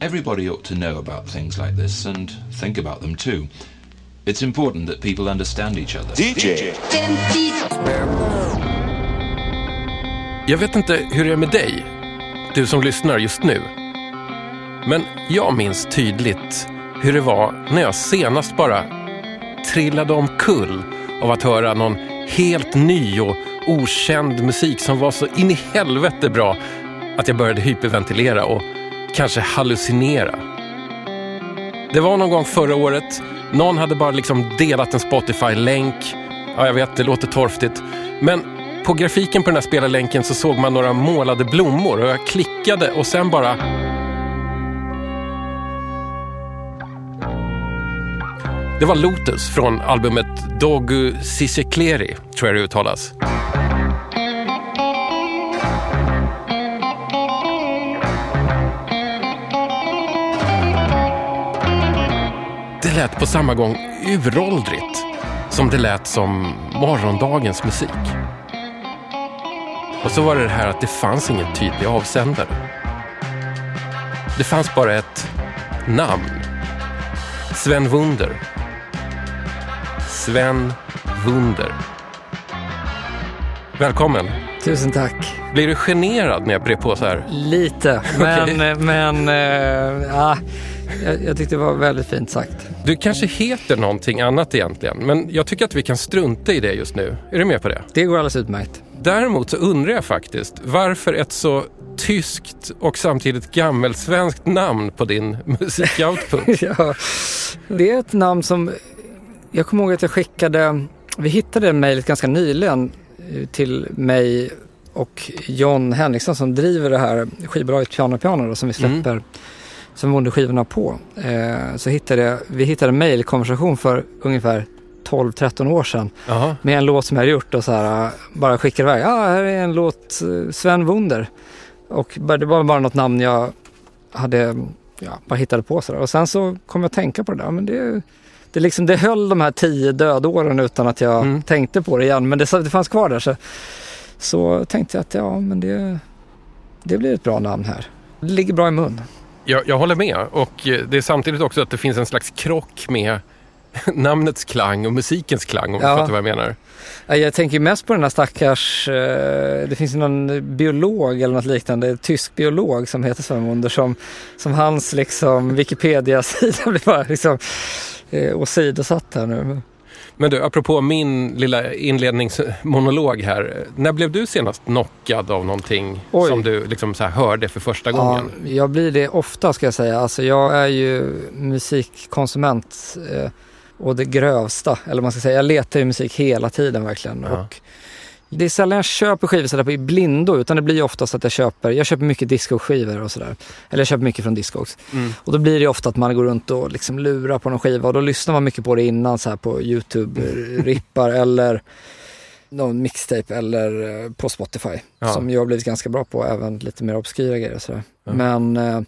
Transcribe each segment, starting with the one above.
Everybody ought to know about things like this and think about them too. It's important that people understand each other. DJ. Jag vet inte hur det är med dig, du som lyssnar just nu. Men jag minns tydligt hur det var när jag senast bara trillade omkull av att höra någon helt ny och okänd musik som var så in i helvete bra att jag började hyperventilera och kanske hallucinera. Det var någon gång förra året. Någon hade bara liksom delat en Spotify-länk. Ja, jag vet, det låter torftigt. Men på grafiken på den här spelarlänken så såg man några målade blommor och jag klickade och sen bara... Det var Lotus från albumet Dogu Sisekleri, tror jag det uttalas. Lät på samma gång uråldrigt som det lät som morgondagens musik. Och så var det det här att det fanns ingen tydlig avsändare. Det fanns bara ett namn. Sven Wunder. Sven Wunder. Välkommen. Tusen tack. Blir du generad när jag brer på så här? Lite, men, men äh, ja, jag, jag tyckte det var väldigt fint sagt. Du kanske heter någonting annat egentligen, men jag tycker att vi kan strunta i det just nu. Är du med på det? Det går alldeles utmärkt. Däremot så undrar jag faktiskt varför ett så tyskt och samtidigt gammelsvenskt namn på din musikoutput. ja, det är ett namn som, jag kommer ihåg att jag skickade, vi hittade mejlet ganska nyligen till mig och John Henriksson som driver det här skivbolaget Piano Piano då, som vi släpper mm. Som vi skivorna på. Eh, så hittade vi hittade en mejlkonversation för ungefär 12-13 år sedan Aha. med en låt som jag hade gjort och så här, bara skickade iväg. Ja, här är en låt, eh, Sven Wunder. Och det var bara något namn jag hade, ja, bara hittade på sådär. Och sen så kom jag att tänka på det där. Men det, det, liksom, det höll de här tio dödåren utan att jag mm. tänkte på det igen. Men det, det fanns kvar där. Så, så tänkte jag att ja, men det, det blir ett bra namn här. Det ligger bra i mun. Jag, jag håller med och det är samtidigt också att det finns en slags krock med namnets klang och musikens klang om ja. du fattar vad jag menar. Jag tänker mest på den här stackars, eh, det finns någon biolog eller något liknande, tysk biolog som heter Sven Wunder som, som hans liksom Wikipedia-sida blir bara liksom eh, åsidosatt här nu. Men du, apropå min lilla inledningsmonolog här. När blev du senast knockad av någonting Oj. som du liksom så hörde för första gången? Ja, jag blir det ofta ska jag säga. Alltså jag är ju musikkonsument eh, och det grövsta. Eller man ska säga, jag letar ju musik hela tiden verkligen. Ja. Och det är sällan jag köper skivor sådär i blindo utan det blir oftast att jag köper, jag köper mycket discoskivor och sådär. Eller jag köper mycket från Discogs. Mm. Och då blir det ofta att man går runt och liksom lurar på någon skiva och då lyssnar man mycket på det innan så här på Youtube-rippar eller någon mixtape eller eh, på Spotify. Ja. Som jag har blivit ganska bra på, även lite mer obskyra grejer och sådär. Ja. Men eh,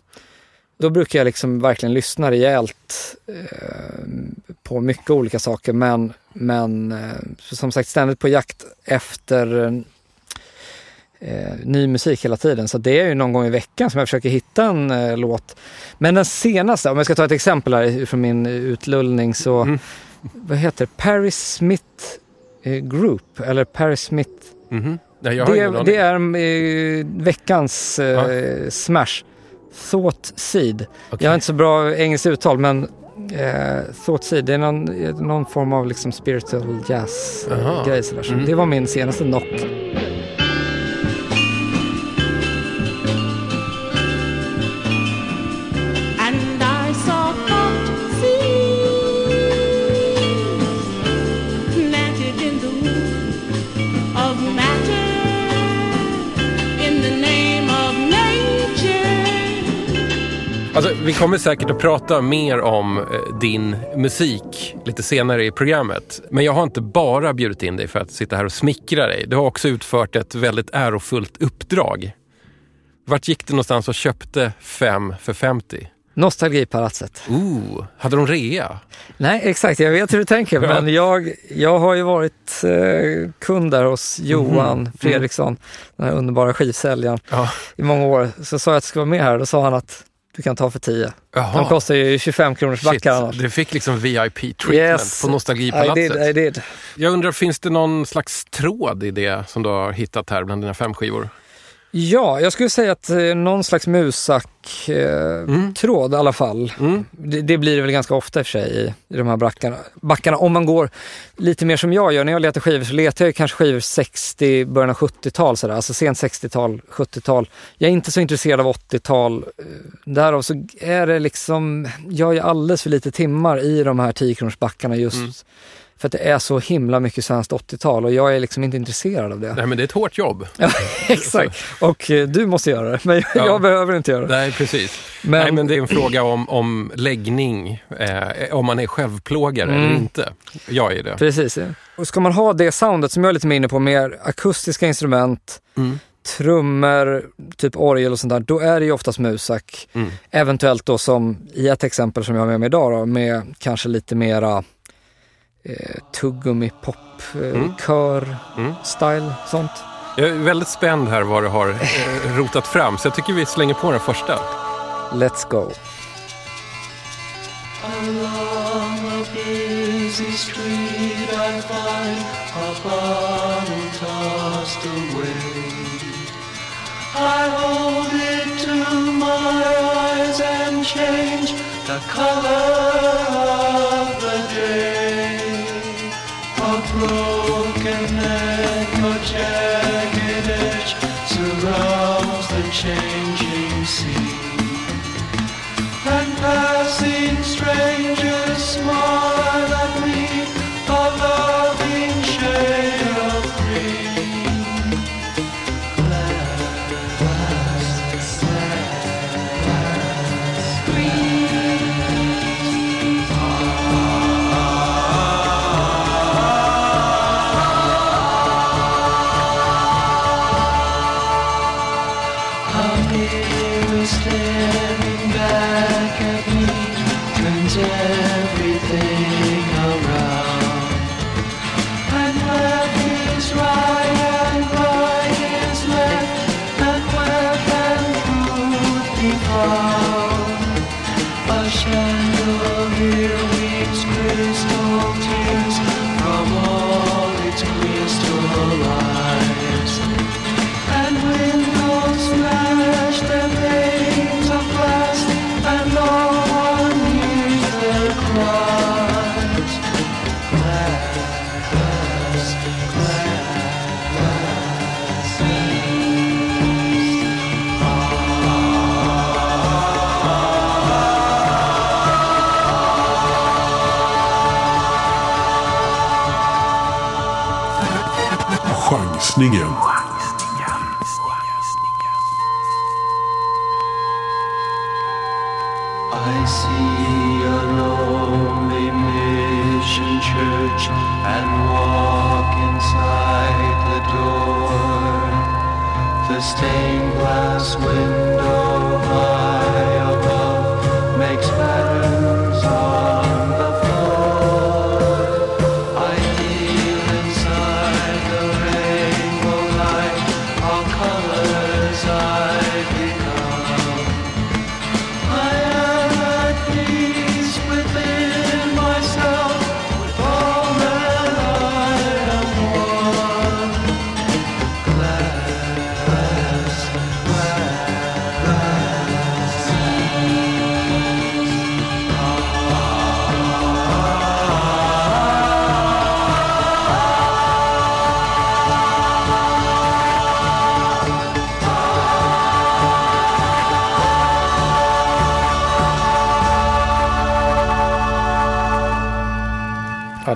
då brukar jag liksom verkligen lyssna rejält eh, på mycket olika saker men, men eh, som sagt ständigt på jakt efter eh, ny musik hela tiden. Så det är ju någon gång i veckan som jag försöker hitta en eh, låt. Men den senaste, om jag ska ta ett exempel här från min utlullning så, mm. vad heter det? Paris Smith eh, Group eller Paris Smith. Mm -hmm. det, det, är eh, veckans ja. smash. Thought Seed. Okay. Jag har inte så bra engelskt uttal men eh, Thought Seed, det är någon, någon form av liksom spiritual jazz-grej. Eh, mm. Det var min senaste knock. Alltså, vi kommer säkert att prata mer om eh, din musik lite senare i programmet. Men jag har inte bara bjudit in dig för att sitta här och smickra dig. Du har också utfört ett väldigt ärofullt uppdrag. Vart gick du någonstans och köpte fem för 50? Nostalgipalatset. Ooh, hade de rea? Nej, exakt. Jag vet hur du tänker. Men jag, jag har ju varit eh, kund där hos Johan mm. Fredriksson, den här underbara skivsäljaren, ja. i många år. Så sa jag att jag skulle vara med här och då sa han att du kan ta för 10. Jaha. De kostar ju 25 kronors backar annars. du fick liksom VIP-treatment Yes. på I Nostalgipalatset. did, I did. Jag undrar, finns det någon slags tråd i det som du har hittat här bland dina fem skivor? Ja, jag skulle säga att eh, någon slags musack-tråd i alla fall. Mm. Det, det blir det väl ganska ofta i och för sig i, i de här backarna. backarna. Om man går lite mer som jag gör, när jag letar skivor så letar jag kanske skivor 60, början av 70-tal sådär, alltså sent 60-tal, 70-tal. Jag är inte så intresserad av 80-tal. Eh, Därav så är det liksom, jag är alldeles för lite timmar i de här 10 kronors backarna just Mm. För att det är så himla mycket svenskt 80-tal och jag är liksom inte intresserad av det. Nej, men det är ett hårt jobb. Ja, exakt. Och eh, du måste göra det, men jag, Ja. jag behöver inte göra det. Nej, precis. Men, Nej, men det är en fråga om, om läggning, eh, om man är självplågare eller Mm. inte. Jag är det. Precis. Ja. Och ska man ha det soundet som jag är lite mer inne på, mer akustiska instrument, Mm. trummor, typ orgel och sånt där, då är det ju oftast musak. Mm. Eventuellt då som i ett exempel som jag har med mig idag då, med kanske lite mera eh, tuggummi, pop, eh, Mm. Mm. style, sånt. Jag är väldigt spänd här vad du har eh, rotat fram, så jag tycker vi slänger på den första. Let's go. Along a busy street I find a bottle tossed away. I hold it to my eyes and change the color broken a jagged edge surrounds the changing sea. And passing strangers smile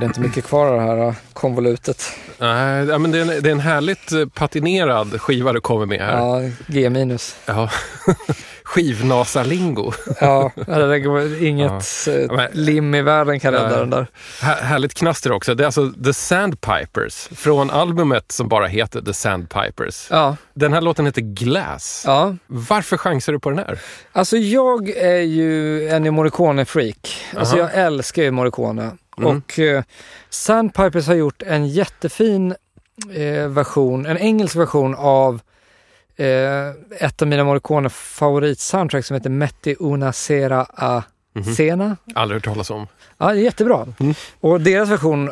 det är inte mycket kvar av det här äh, konvolutet. Nej, ja, men det, är en, det är en härligt eh, patinerad skiva du kommer med här. Ja, G minus. Ja. Skivnasalingo. Ja, det räcker inget eh, men- lim i världen kan rädda den där. Här, härligt knaster också. Det är alltså The Sandpipers från albumet som bara heter The Sandpipers. Ja, Den här låten heter Glass. ja. Varför chansar du på den här? Alltså jag är ju en Morricone-freak. Alltså Aha. jag älskar ju Morricone. Mm. Och eh, Sandpipers har gjort en jättefin eh, version, en engelsk version av eh, ett av mina Morricone favoritsoundtrack som heter Metti una sera a Mhm. cena. Aldrig hört talas om. Ja, jättebra. Mm. Och deras version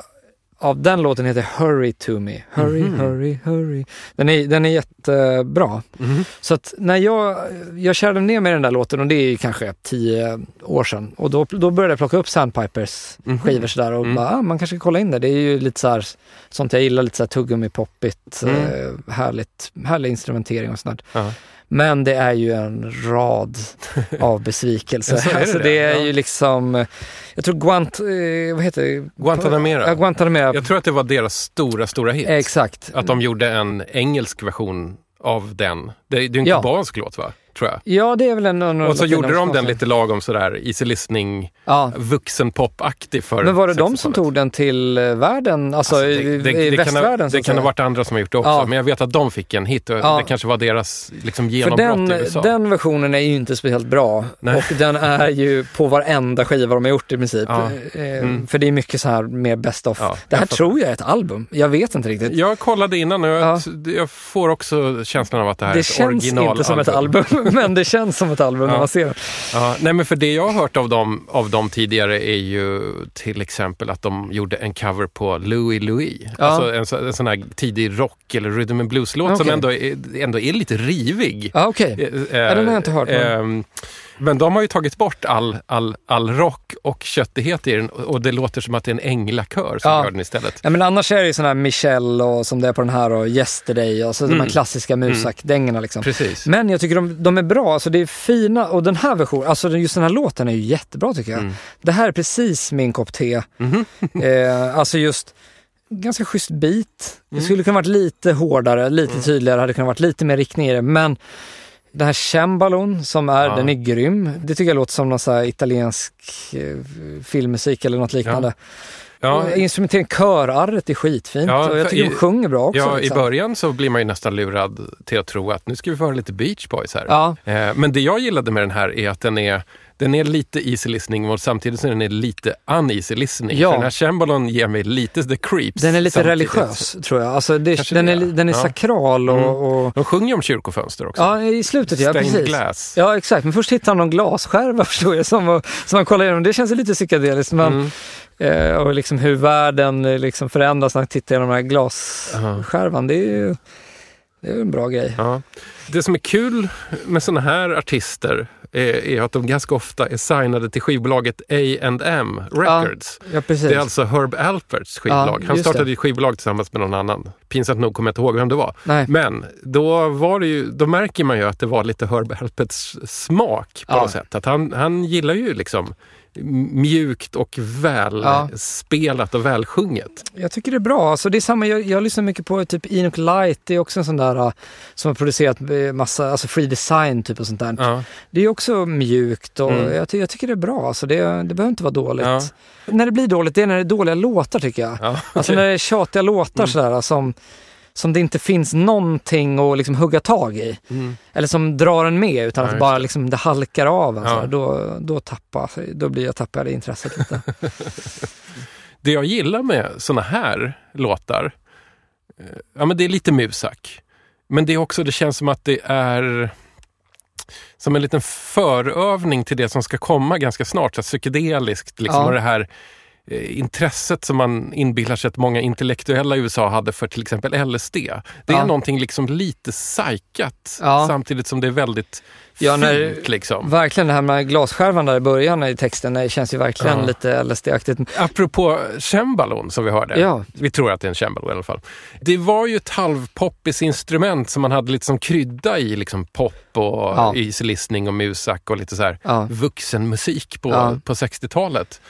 av den låten heter Hurry to me. Hurry, Mhm. hurry, hurry. Den är, den är jättebra. Mhm. Så att när jag, jag körde ner med den där låten och det är ju kanske tio år sedan. Och då, då började jag plocka upp Sandpipers Mhm. skivor sådär och Mm. bara, ah, man kanske ska kolla in det. Det är ju lite så här, sånt jag gillar, lite så här tuggummi-poppigt, Mm. eh, härligt, härlig instrumentering och sånt. Ja. Men det är ju en rad av besvikelser. Ja, så är det alltså det? är Ja. ju liksom, jag tror Guant, eh, vad heter det? Guantanamera. Ja, Guantanamera. Jag tror att det var deras stora, stora hit. Exakt. Att de gjorde en engelsk version av den. Det, det är ju en kubansk låt va? Tror jag. Ja, det är väl en... en Och så gjorde de den lite lagom sådär easy listening, Ja. vuxenpop-aktig för Men var det de som 60-talet. tog den till eh, världen, alltså, Alltså, det, det, i det, kan västvärlden? ha, så det kan ha varit andra som har gjort det också, Ja. men jag vet att de fick en hit och Ja. det kanske var deras liksom, genombrott den, i USA. den versionen är ju inte speciellt bra Nej. och den är ju på varenda skiva de har gjort i princip. Ja. Eh, Mm. För det är mycket så här mer best of. Det här jag tror jag är ett album. Jag vet inte riktigt. Jag kollade innan och jag, Ja. jag får också känslan av att det här det är ett känns originalalbum. inte som ett album, men det känns som ett album när Ja. man ser det. Ja, nej men för det jag har hört av dem, av dem tidigare är ju till exempel att de gjorde en cover på Louie Louie. Ja. Alltså en, så- en sån här tidig rock eller rhythm and blues-låt som Okej. ändå är, ändå är lite rivig. Ja, okej. Eh, Ja, den har jag inte hört, men- ehm, men de har ju tagit bort all, all, all rock och köttighet i den och det låter som att det är en änglakör som Ja. gör den istället. Ja, men annars är det ju sådana här Michelle och som det är på den här och Yesterday och så de här Mm. klassiska musak-dängorna liksom. Precis. Men jag tycker de, de är bra, alltså det är fina och den här versionen, alltså just den här låten är ju jättebra tycker jag. Mm. Det här är precis min kopp te. Mhm. eh, alltså just ganska schysst beat. Det Mm. skulle kunna varit lite hårdare, lite tydligare, hade kunnat varit lite mer riktning i det. Men den här cembalon som är, Ja. den är grym. Det tycker jag låter som någon så italiensk eh, filmmusik eller något liknande. Ja, Ja. Instrumentering, körarret är skitfint Ja, och jag tycker i- de sjunger bra också. ja, i liksom. början så blir man ju nästan lurad till att tro att nu ska vi få höra lite Beach Boys här. Ja, Eh, Men det jag gillade med den här är att den är, den är lite easy listening och samtidigt så är den är lite uneasy listening. Ja. För den här cembalon ger mig lite the creeps. den är lite samtidigt. religiös tror jag. Alltså det, den, det är, är. den är Ja. sakral och, Mm. och De sjunger om kyrkofönster också. Ja, i slutet ja, Stained precis. glass. Ja, exakt. Men först hittar han någon glasskärva förstår jag som, som man kollar igenom. Det känns lite psykedeliskt. Men, Mm. eh, och liksom hur världen eh, liksom förändras när man tittar genom den här glasskärvan. Det är ju det är en bra grej. Ja. Det som är kul med såna här artister är, är att de ganska ofta är signade till skivbolaget A&M Records. Ja, precis. Det är alltså Herb Alperts skivbolag. Ja, Han startade det. ett skivbolag tillsammans med någon annan. Pinsamt nog kommer jag inte ihåg vem det var. Nej. Men då, var det ju, då märker man ju att det var lite Herb Alperts smak på Ja. något sätt. Att han, han gillar ju liksom mjukt och välspelat och välsjunget. Jag tycker det är bra. Alltså det är samma, jag, jag lyssnar mycket på typ Enoch Light. Det är också en sån där uh, som har producerat eh, massa, alltså free design typ och sånt där. Ja. Det är också mjukt och Mm. jag, jag tycker det är bra. Alltså det, det behöver inte vara dåligt. Ja. När det blir dåligt, det är när det är dåliga låtar tycker jag. Ja, Alltså när det är tjatiga låtar sådär som, som det inte finns någonting att liksom hugga tag i. Mm. Eller som drar en med utan Ja, att bara det. liksom det halkar av en. Ja. sådär. Då, då, tappar, då blir jag tappad i intresset lite. Det jag gillar med såna här låtar, eh, ja men det är lite musak. Men det är också, det känns som att det är som en liten förövning till det som ska komma ganska snart. Så psykedeliskt liksom. Ja. Och det här intresset som man inbillar sig att många intellektuella i USA hade för till exempel LSD. Det är Ja. någonting liksom lite psykat Ja. samtidigt som det är väldigt Ja, när- fint. Liksom. verkligen det här med glasskärvan där i början i texten, det känns ju verkligen Ja. lite LSD-aktigt. Apropå cembalon som vi hörde. Ja. Vi tror att det är en cembalo i alla fall. Det var ju ett halvpoppis instrument som man hade lite som krydda i liksom pop och Ja. easy listening och musak och lite så här vuxenmusik på, på 60-talet.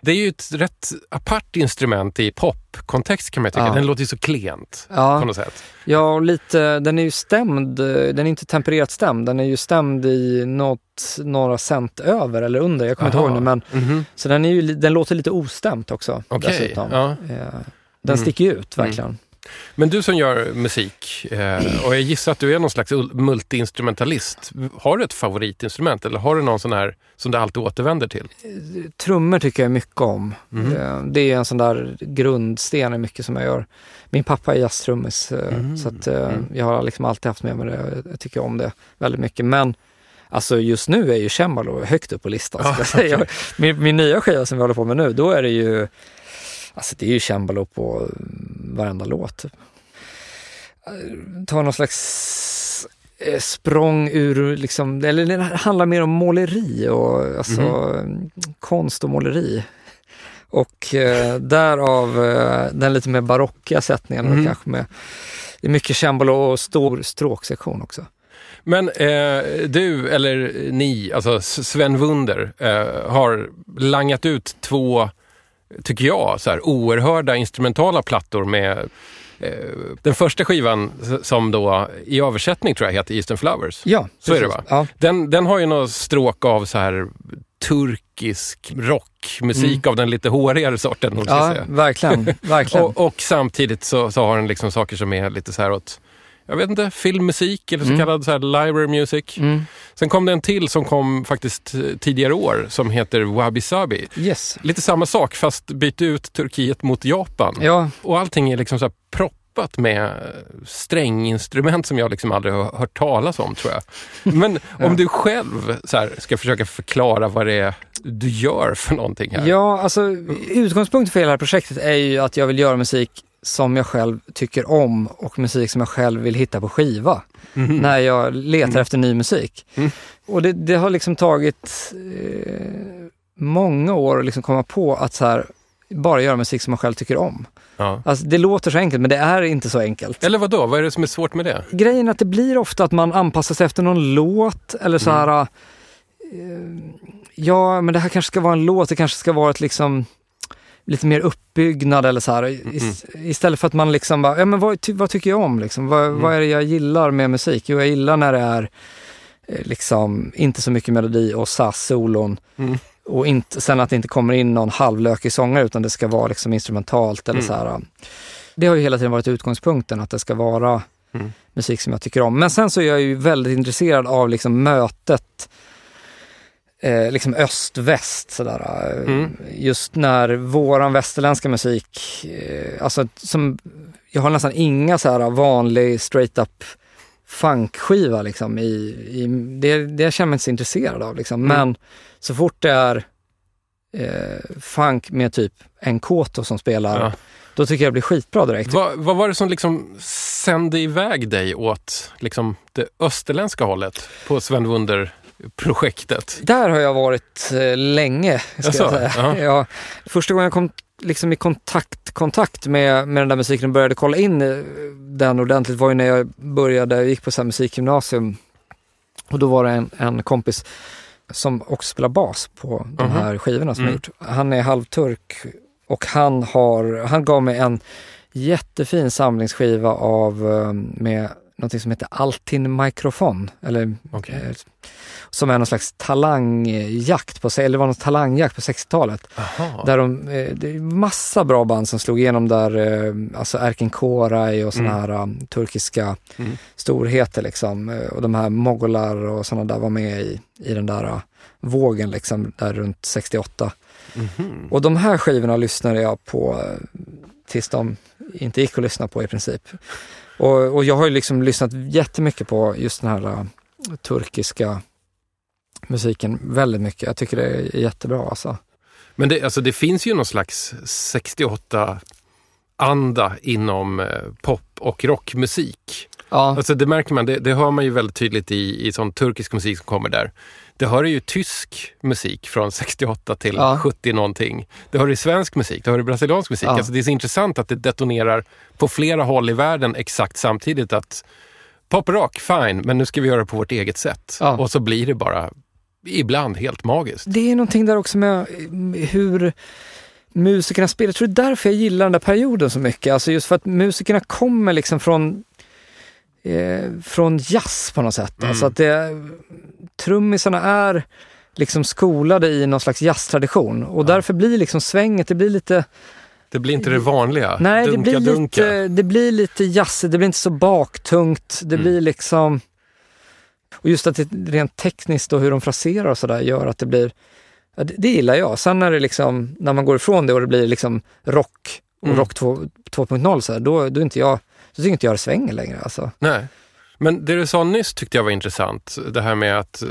Det är ju ett rätt apart instrument i popkontext kan man tycka. Ja. Den låter ju så klent på Ja, något sätt. ja, och lite, den är ju stämd, den är inte tempererat stämd, den är ju stämd i något, några cent över eller under, jag kommer inte Aha. ihåg nu men Mhm. så den, är ju, den låter lite ostämt också Okej, dessutom. ja. Eh, Den Mm. sticker ju ut verkligen. Men du som gör musik, eh, och jag gissar att du är någon slags ul- multiinstrumentalist. Har du ett favoritinstrument eller har du någon sån här som du alltid återvänder till? Trummor tycker jag mycket om. Eh, Det är en sån där grundsten i mycket som jag gör. Min pappa är jazztrummis Mm. så att, Mm. jag har liksom alltid haft med mig det. Jag tycker om det väldigt mycket. Men alltså just nu är ju cembalo högt upp på listan. Ja, okej. min, min nya skiva som vi håller på med nu, då är det ju Alltså det är ju cembalo på varenda låt. Eh, Ta någon slags eh, språng ur, liksom, eller det handlar mer om måleri och alltså Mhm. konst och måleri. Och eh, därav eh, den lite mer barocka sättningen och kanske med det är mycket cembalo och stor stråksektion också. Men eh, du, eller ni, alltså Sven Wunder, eh, har langat ut två, tycker jag, så här, oerhörda instrumentala plattor med eh, den första skivan som då i översättning tror jag heter Eastern Flowers. Ja, Så är det, va? Ja, Den, den har ju något stråk av så här turkisk rockmusik av den lite hårigare sorten. ja säga. verkligen. verkligen. Och, och samtidigt så, så har den liksom saker som är lite så här åt, jag vet inte, filmmusik eller så Mm. kallad så här library music. Mm. Sen kom det en till som kom faktiskt tidigare år som heter Wabi Sabi. Yes. Lite samma sak fast byt ut Turkiet mot Japan. Ja, Och allting är liksom så här proppat med stränginstrument som jag liksom aldrig har hört talas om tror jag. Men Ja. om du själv här, ska försöka förklara vad det är du gör för någonting här. Ja, alltså utgångspunkten för hela det här projektet är ju att jag vill göra musik som jag själv tycker om och musik som jag själv vill hitta på skiva Mhm. när jag letar Mm. efter ny musik. Mm. Och det, det har liksom tagit eh, många år att liksom komma på att så här, bara göra musik som man själv tycker om. Ja. Alltså, det låter så enkelt men det är inte så enkelt. Eller vad då? Vad är det som är svårt med det? Grejen är att det blir ofta att man anpassar sig efter någon låt eller så Mm. här. eh, ja, men det här kanske ska vara en låt, det kanske ska vara ett liksom lite mer uppbyggnad eller så här. Is, Istället för att man liksom bara, ja men vad, ty, vad tycker jag om liksom? Vad, Mm. vad är det jag gillar med musik? Jo, jag gillar när det är eh, liksom inte så mycket melodi och SAS-solon. Mm. Och inte, sen att det inte kommer in någon halvlökig sångare utan det ska vara liksom instrumentalt eller Mm. så här. Det har ju hela tiden varit utgångspunkten att det ska vara Mm. musik som jag tycker om. Men sen så är jag ju väldigt intresserad av liksom mötet eh, liksom öst-väst sådär. eh, Mm. Just när våran västerländska musik, eh, alltså som, jag har nästan inga så här vanlig straight up funkskiva liksom i, i det, det jag känner mig inte så intresserad av liksom. Mm. Men så fort det är eh, funk med typ en koto som spelar, Ja. då tycker jag det blir skitbra direkt. Vad, vad var det som liksom sände iväg dig åt liksom det österländska hållet på Sven Wunder-projektet? Där har jag varit eh, länge, ska Jaså? jag säga. Ja. Ja, första gången jag kom liksom i kontakt, kontakt med, med den där musiken och började kolla in eh, den ordentligt var ju när jag började, jag gick på så musikgymnasium och då var det en, en kompis som också spelar bas på de Mhm. här skivorna som Mm. jag gjort. Han är halvturk och han har, han gav mig en jättefin samlingsskiva av eh, med någonting som heter Altin Mikrofon, eller Okej. eh, som är någon slags talangjakt på, eller var någon talangjakt på 60-talet. Aha. Där de, eh, det är massa bra band som slog igenom där, eh, alltså Erkin Koray och såna Mm. här um, turkiska Mm. storheter liksom. Eh, Och de här mogolar och sådana där var med i, i den där uh, vågen liksom, där runt 68. Mhm. Och de här skivorna lyssnade jag på eh, tills de inte gick att lyssna på i princip. Och, och jag har ju liksom lyssnat jättemycket på just den här uh, turkiska musiken, väldigt mycket. Jag tycker det är jättebra alltså. Men det, alltså, det finns ju någon slags 68-anda inom eh, pop och rockmusik. Ja, Alltså det märker man, det, det hör man ju väldigt tydligt i, i sån turkisk musik som kommer där. Det hör ju tysk musik från 68 till Ja. 70 någonting. Det hör i svensk musik, det hör i brasiliansk musik. Ja. Alltså det är så intressant att det detonerar på flera håll i världen exakt samtidigt att pop och rock, fine, men nu ska vi göra det på vårt eget sätt. Ja. Och så blir det bara ibland helt magiskt. det är någonting där också med eh, hur musikerna spelar. Jag tror det är därför jag gillar den där perioden så mycket. Alltså just för att musikerna kommer liksom från eh, från jazz på något sätt. Mm. Alltså att det, trummisarna är liksom skolade i någon slags jazztradition och därför blir liksom svänget, det blir lite, Det blir inte det vanliga. Nej, det dunka, blir, dunka. lite, det blir lite jazzigt, det blir inte så baktungt. Det Mm. blir liksom... Och just att det rent tekniskt och hur de fraserar och sådär gör att det blir... Ja, det, det gillar jag. Sen när det liksom, när man går ifrån det och det blir liksom rock och Mm. rock 2 2.0 så här, då, då, är inte jag, då tycker inte jag det svänger längre. Alltså. Nej. Men det du sa nyss tyckte jag var intressant. Det här med att, eh,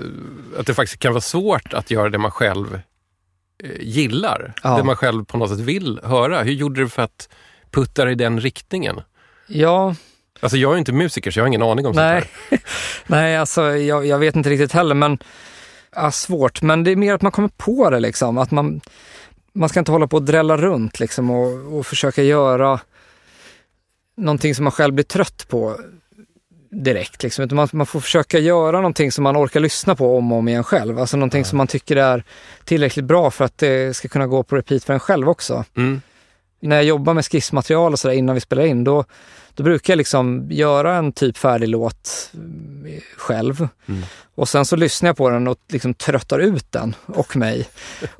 att det faktiskt kan vara svårt att göra det man själv eh, gillar. Ja. Det man själv på något sätt vill höra. Hur gjorde du för att putta dig i den riktningen? Ja, Alltså jag är inte musiker så jag har ingen aning om nej, sånt här. nej alltså jag, jag vet inte riktigt heller, men ja, svårt. Men det är mer att man kommer på det liksom. Att man, man ska inte hålla på och drälla runt liksom och, och försöka göra någonting som man själv blir trött på direkt. Liksom. Utan man, man får försöka göra någonting som man orkar lyssna på om och om igen själv. Alltså någonting som man tycker är tillräckligt bra för att det ska kunna gå på repeat för en själv också. Mm. När jag jobbar med skissmaterial och sådär innan vi spelar in, då, då brukar jag liksom göra en typ färdig låt eh, själv. Mm. Och sen så lyssnar jag på den och liksom tröttar ut den och mig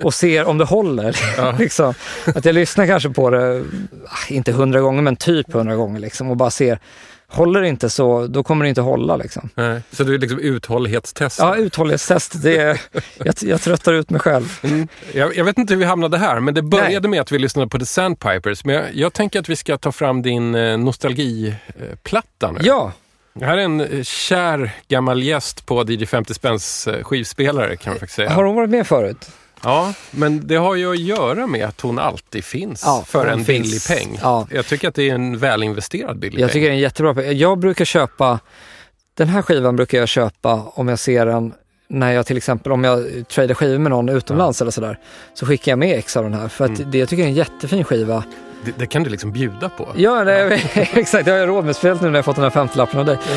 och ser om det håller. Ja. liksom. Att jag lyssnar kanske på det, ah, inte hundra gånger, men typ hundra gånger liksom, och bara ser, håller det inte så, då kommer det inte hålla. Liksom. Nej. Så du är liksom uthållighetstest. Ja, uthållighetstest, det är, jag, jag tröttar ut mig själv. Mm. Jag, jag vet inte hur vi hamnade här, men det började med att vi lyssnade på The Sandpipers. Men jag, jag tänker att vi ska ta fram din eh, nostalgiplatta nu. Ja, Det här är en eh, kär gammal gäst på DJ 50 spänns eh, skivspelare kan man faktiskt säga. har hon varit med förut? Ja, men det har ju att göra med att hon alltid finns Ja, för en finns. billig peng. Ja. Jag tycker att det är en välinvesterad billig Jag peng. tycker det är en jättebra peng. Jag brukar köpa, den här skivan brukar jag köpa om jag ser den när jag till exempel, om jag tradar skivor med någon utomlands eller sådär, så skickar jag med ex av den här. För att Mm. det, jag tycker är en jättefin skiva. Det, det kan du liksom bjuda på. Ja, det, exakt. Det har jag råd med, speciellt nu när jag fått den här 50-lappen av dig. Det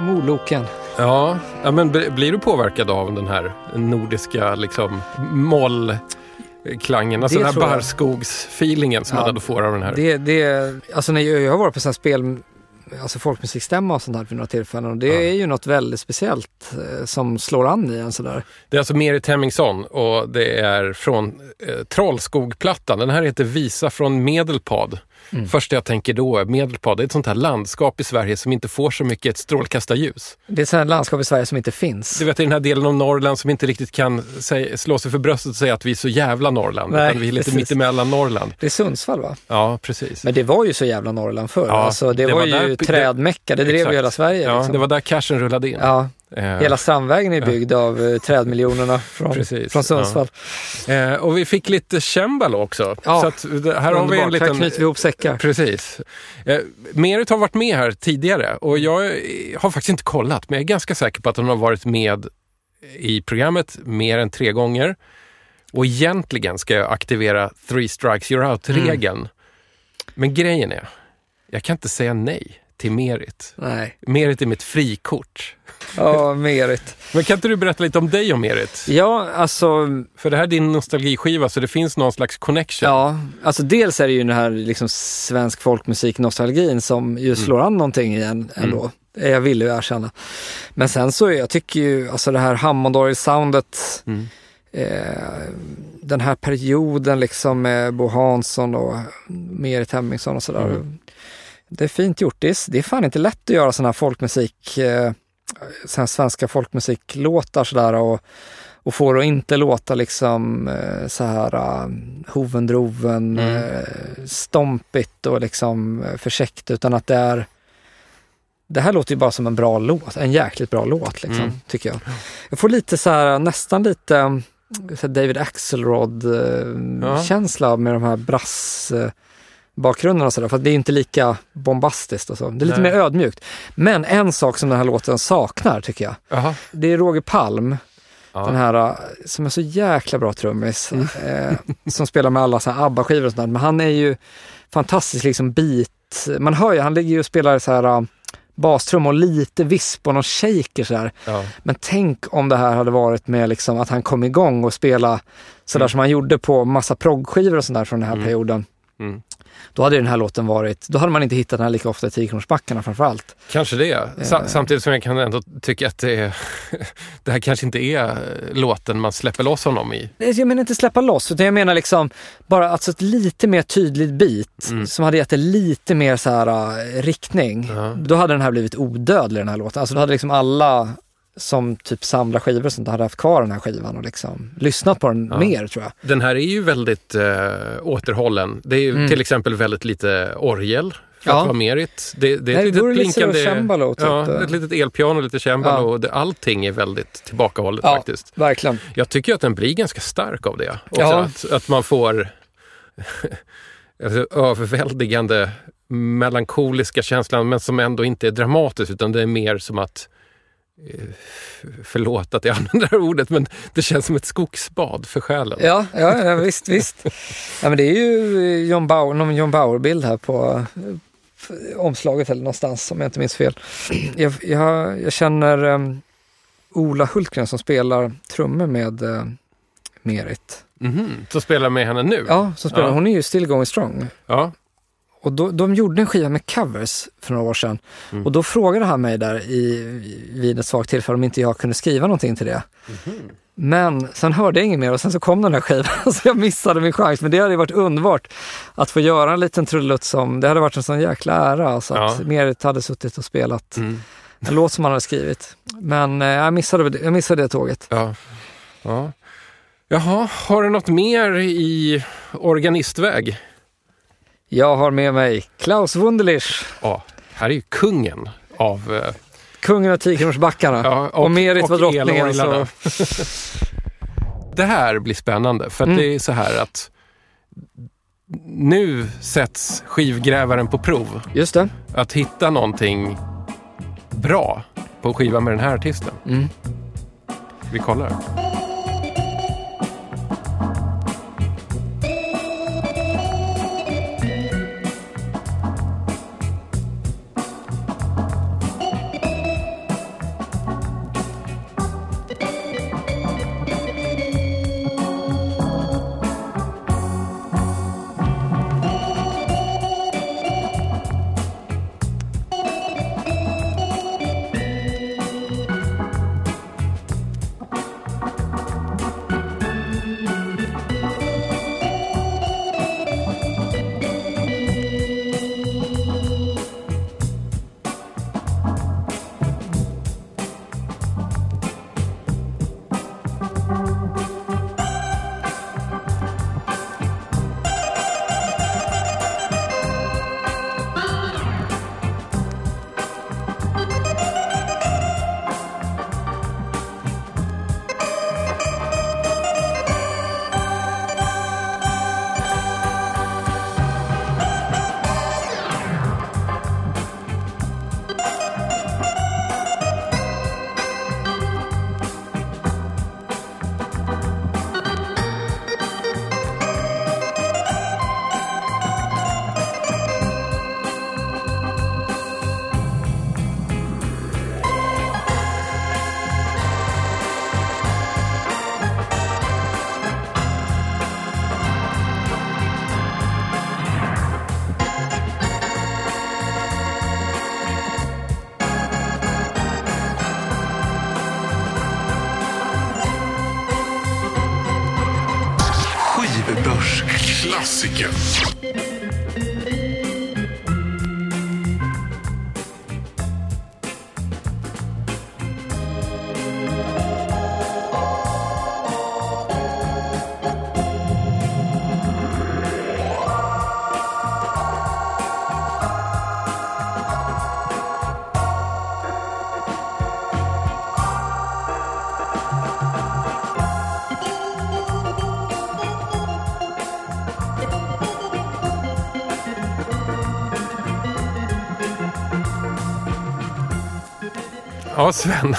Moloken. Ja, ja men bl- blir du påverkad av den här nordiska liksom mollklangen? Alltså Det den här barrskogsfeelingen som Ja, man ändå får av den här. Det, det, alltså när jag, jag har varit på här spel, alltså folkmusikstämma och sånt här vid några tillfällen och det Ja. är ju något väldigt speciellt eh, som slår an i en sådär. Det är alltså Merit Hemmingsson och det är från eh, Trollskogplattan. Den här heter Visa från Medelpad. Mm. Första jag tänker då är Medelpad, det är ett sånt här landskap i Sverige som inte får så mycket strålkastarljus. Det är ett sånt här landskap i Sverige som inte finns. Du vet i den här delen av Norrland som inte riktigt kan säga, slå sig för bröstet och säga att vi är så jävla Norrland. Nej, utan vi är lite precis. mittemellan Norrland. Det är Sundsvall va? Ja, precis. Men det var ju så jävla Norrland förr. Ja, alltså, det, det var, var ju där trädmecka, det drev ju hela Sverige. Ja, liksom. det var där cashen rullade in. ja, hela Strandvägen är byggd av eh, trädmiljonerna från, Precis, från Sundsvall. eh, och vi fick lite cembalo också. Ja, så att här har vi en Underbart, här liten... knyter vi ihop säckar. Precis. Eh, Merit har varit med här tidigare och jag eh, har faktiskt inte kollat, men jag är ganska säker på att hon har varit med i programmet mer än tre gånger. Och egentligen ska jag aktivera three strikes you're out-regeln. Mm. Men grejen är, jag kan inte säga nej till Merit. Nej, Merit är mitt frikort. ja, Merit. Men kan inte du berätta lite om dig och Merit? Ja, alltså, För det här är din nostalgiskiva så det finns någon slags connection. ja, alltså dels är det ju den här liksom svensk folkmusik-nostalgin som ju slår an någonting igen ändå. Mm. Jag vill ju erkänna. Men sen så, jag tycker ju, alltså det här Hammond-soundet, Mm. eh, den här perioden liksom med Bo Hansson och Merit Hemmingsson och sådär. Mm. Det är fint gjort. Det är, det är fan inte lätt att göra sån här folkmusik, eh, sån här svenska folkmusiklåtar sådär och, och få det att inte låta liksom eh, så här uh, hovendroven, Mm. eh, stompigt och liksom eh, försäkt utan att det är det här låter ju bara som en bra låt, en jäkligt bra låt liksom, Mm. tycker jag. Jag får lite så här, nästan lite eh, David Ja. Axelrod-känsla med de här brass bakgrunderna och sådär, för det är inte lika bombastiskt och så. Det är lite Nej. mer ödmjukt. Men en sak som den här låten saknar, tycker jag, Jaha. det är Roger Palm, Ja. den här eh, som är så jäkla bra trummis, eh, som spelar med alla så här ABBA-skivor och sånt där. Men han är ju fantastisk liksom beat. Man hör ju, han ligger ju och spelar så här uh, bastrum och lite visp och någon shaker så här. Ja. Men tänk om det här hade varit med liksom att han kom igång och spela sådär som han gjorde på massa proggskivor och sånt där från den här perioden. Mm. Då hade den här låten varit, då hade man inte hittat den här lika ofta i Tiokronorsbackarna framförallt. Kanske det. Sa- Samtidigt som jag kan ändå tycka att det, är, det här kanske inte är eh, låten man släpper loss honom i. Jag menar inte släppa loss, utan jag menar liksom bara alltså ett lite mer tydligt beat som hade gett det lite mer så här uh, riktning. Ja. Då hade den här blivit odödlig den här låten. Alltså då hade liksom alla som typ samlar skivor och sånt hade haft kvar den här skivan och liksom lyssnat på den mer tror jag. Den här är ju väldigt eh, återhållen. Det är ju Mm. till exempel väldigt lite orgel för Ja. att vara merit. Det, det är Nej, ett litet blinkande... cembalo, typ. Ja, ett litet elpiano, lite cembalo. Ja. och det, allting är väldigt tillbakahållet Ja, faktiskt. verkligen. Jag tycker att den blir ganska stark av det. Också Ja. att, att man får alltså, överväldigande melankoliska känslan men som ändå inte är dramatiskt utan det är mer som att eh, Förlåt att jag använder det här ordet men det känns som ett skogsbad för själen. Ja, ja, ja visst, visst. Ja, men det är ju John Bauer, någon John Bauer-bild här på eh, omslaget eller någonstans om jag inte minns fel. Jag, jag, jag känner um, Ola Hultgren som spelar trummor med uh, Merit. Mhm, Så spelar med henne nu? Ja, som spelar, Ja. hon är ju still going strong. Ja. Och då, de gjorde en skiva med covers för några år sedan. Mm. Och då frågade han mig där i, vid ett svagt tillfälle om inte jag kunde skriva någonting till det. Mhm. Men sen hörde jag inget mer och sen så kom den här skivan så jag missade min chans. Men det hade varit underbart att få göra en liten trudelutt som, det hade varit en sån jäkla ära. Alltså att Ja. Merit hade suttit och spelat Mm. en låt som han hade skrivit. Men eh, jag, missade, det- jag missade det tåget. Ja. ja. Jaha, har du något mer i organistväg? Jag har med mig Klaus Wunderlich, Ja, här är ju kungen av... eh, kungen av Tiokronorsbackarna. Ja, och, Merit var drottningen. Så. Det här blir spännande för att Mm. det är så här att nu sätts skivgrävaren på prov. just det. Att hitta någonting bra på en skiva med den här artisten. Mm. Vi kollar. Ja, Sven.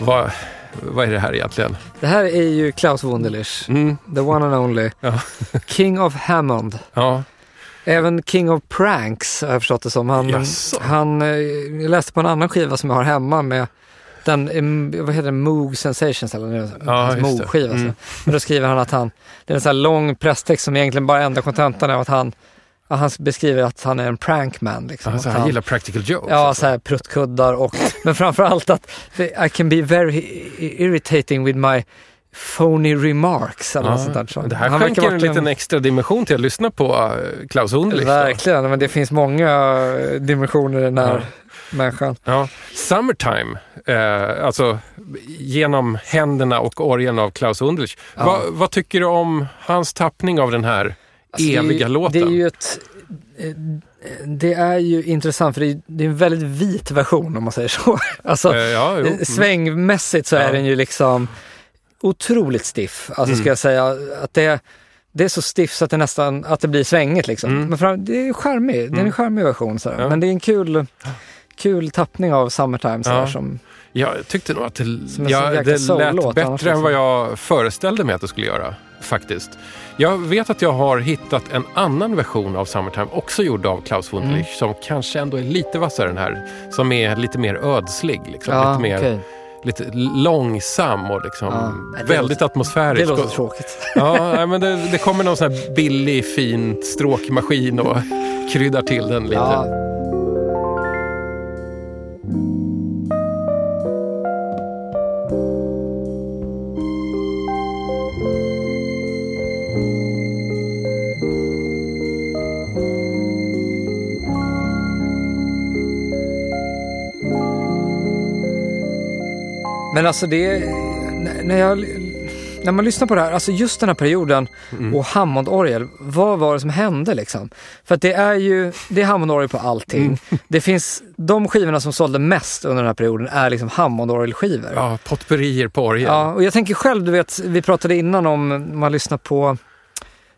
Vad, vad är det här egentligen? Det här är ju Klaus Wunderlich, Mm. the one and only. Ja. King of Hammond. Ja. Även King of Pranks har jag förstått det som. Han, han, eh, jag läste på en annan skiva som jag har hemma med den, eh, vad heter det, Moog Sensations eller Ja, hans just det. Moog-skiva. Mm. Mm. Men då skriver han att han, det är en sån här lång presstext som egentligen bara enda kontentan är att han, ja, han beskriver att han är en prankman. Liksom. Alltså, Att han gillar practical jokes. Ja, alltså. så här pruttkuddar och, men framförallt att I can be very irritating with my phony remarks eller något sånt där. Så det här han skänker en liten extra dimension till att lyssna på eh, Klaus Wunderlich. då. Verkligen, men det finns många eh, dimensioner i den här Ja. människan. Ja. Summertime, eh, alltså genom händerna och orgeln av Klaus Wunderlich. Ja. Va, vad tycker du om hans tappning av den här Alltså, det är eviga ju, låten? Det är ju ett... eh, Det är ju intressant för det är, det är en väldigt vit version om man säger så. Alltså, Eh, ja, Mm. svängmässigt så Ja. är den ju liksom otroligt stiff. Alltså Mm. ska jag säga att det, det är så stiff så att det nästan att det blir svängigt liksom. Mm. Men fram, det är charmig, det är en Mm. charmig version. Så. Ja. Men det är en kul, kul tappning av Summertime. Så Ja. som, Jag tyckte nog att det, ja, det lät bättre än liksom. vad jag föreställde mig att det skulle göra. Faktiskt. Jag vet att jag har hittat en annan version av Summertime, också gjord av Klaus Mm. Wunderlich, som kanske ändå är lite vassare än den här. Som är lite mer ödslig. Liksom. ja, lite, mer, okej. lite långsam och liksom Ja. Väldigt låter- atmosfärisk. Det låter tråkigt. Ja, men det, det kommer någon sån här billig, fin stråkmaskin och kryddar till den lite. Ja, Men alltså det, när- jag, när man lyssnar på det här, alltså just den här perioden Mm. och Hammondorgel, vad var det som hände liksom? För att det är ju, det är Hammondorgel på allting. Mm. Det finns, de skivorna som sålde mest under den här perioden är liksom Hammondorgelskivor. Ja, potpurrier på orgel. Ja, och jag tänker själv, du vet, vi pratade innan om man lyssnar på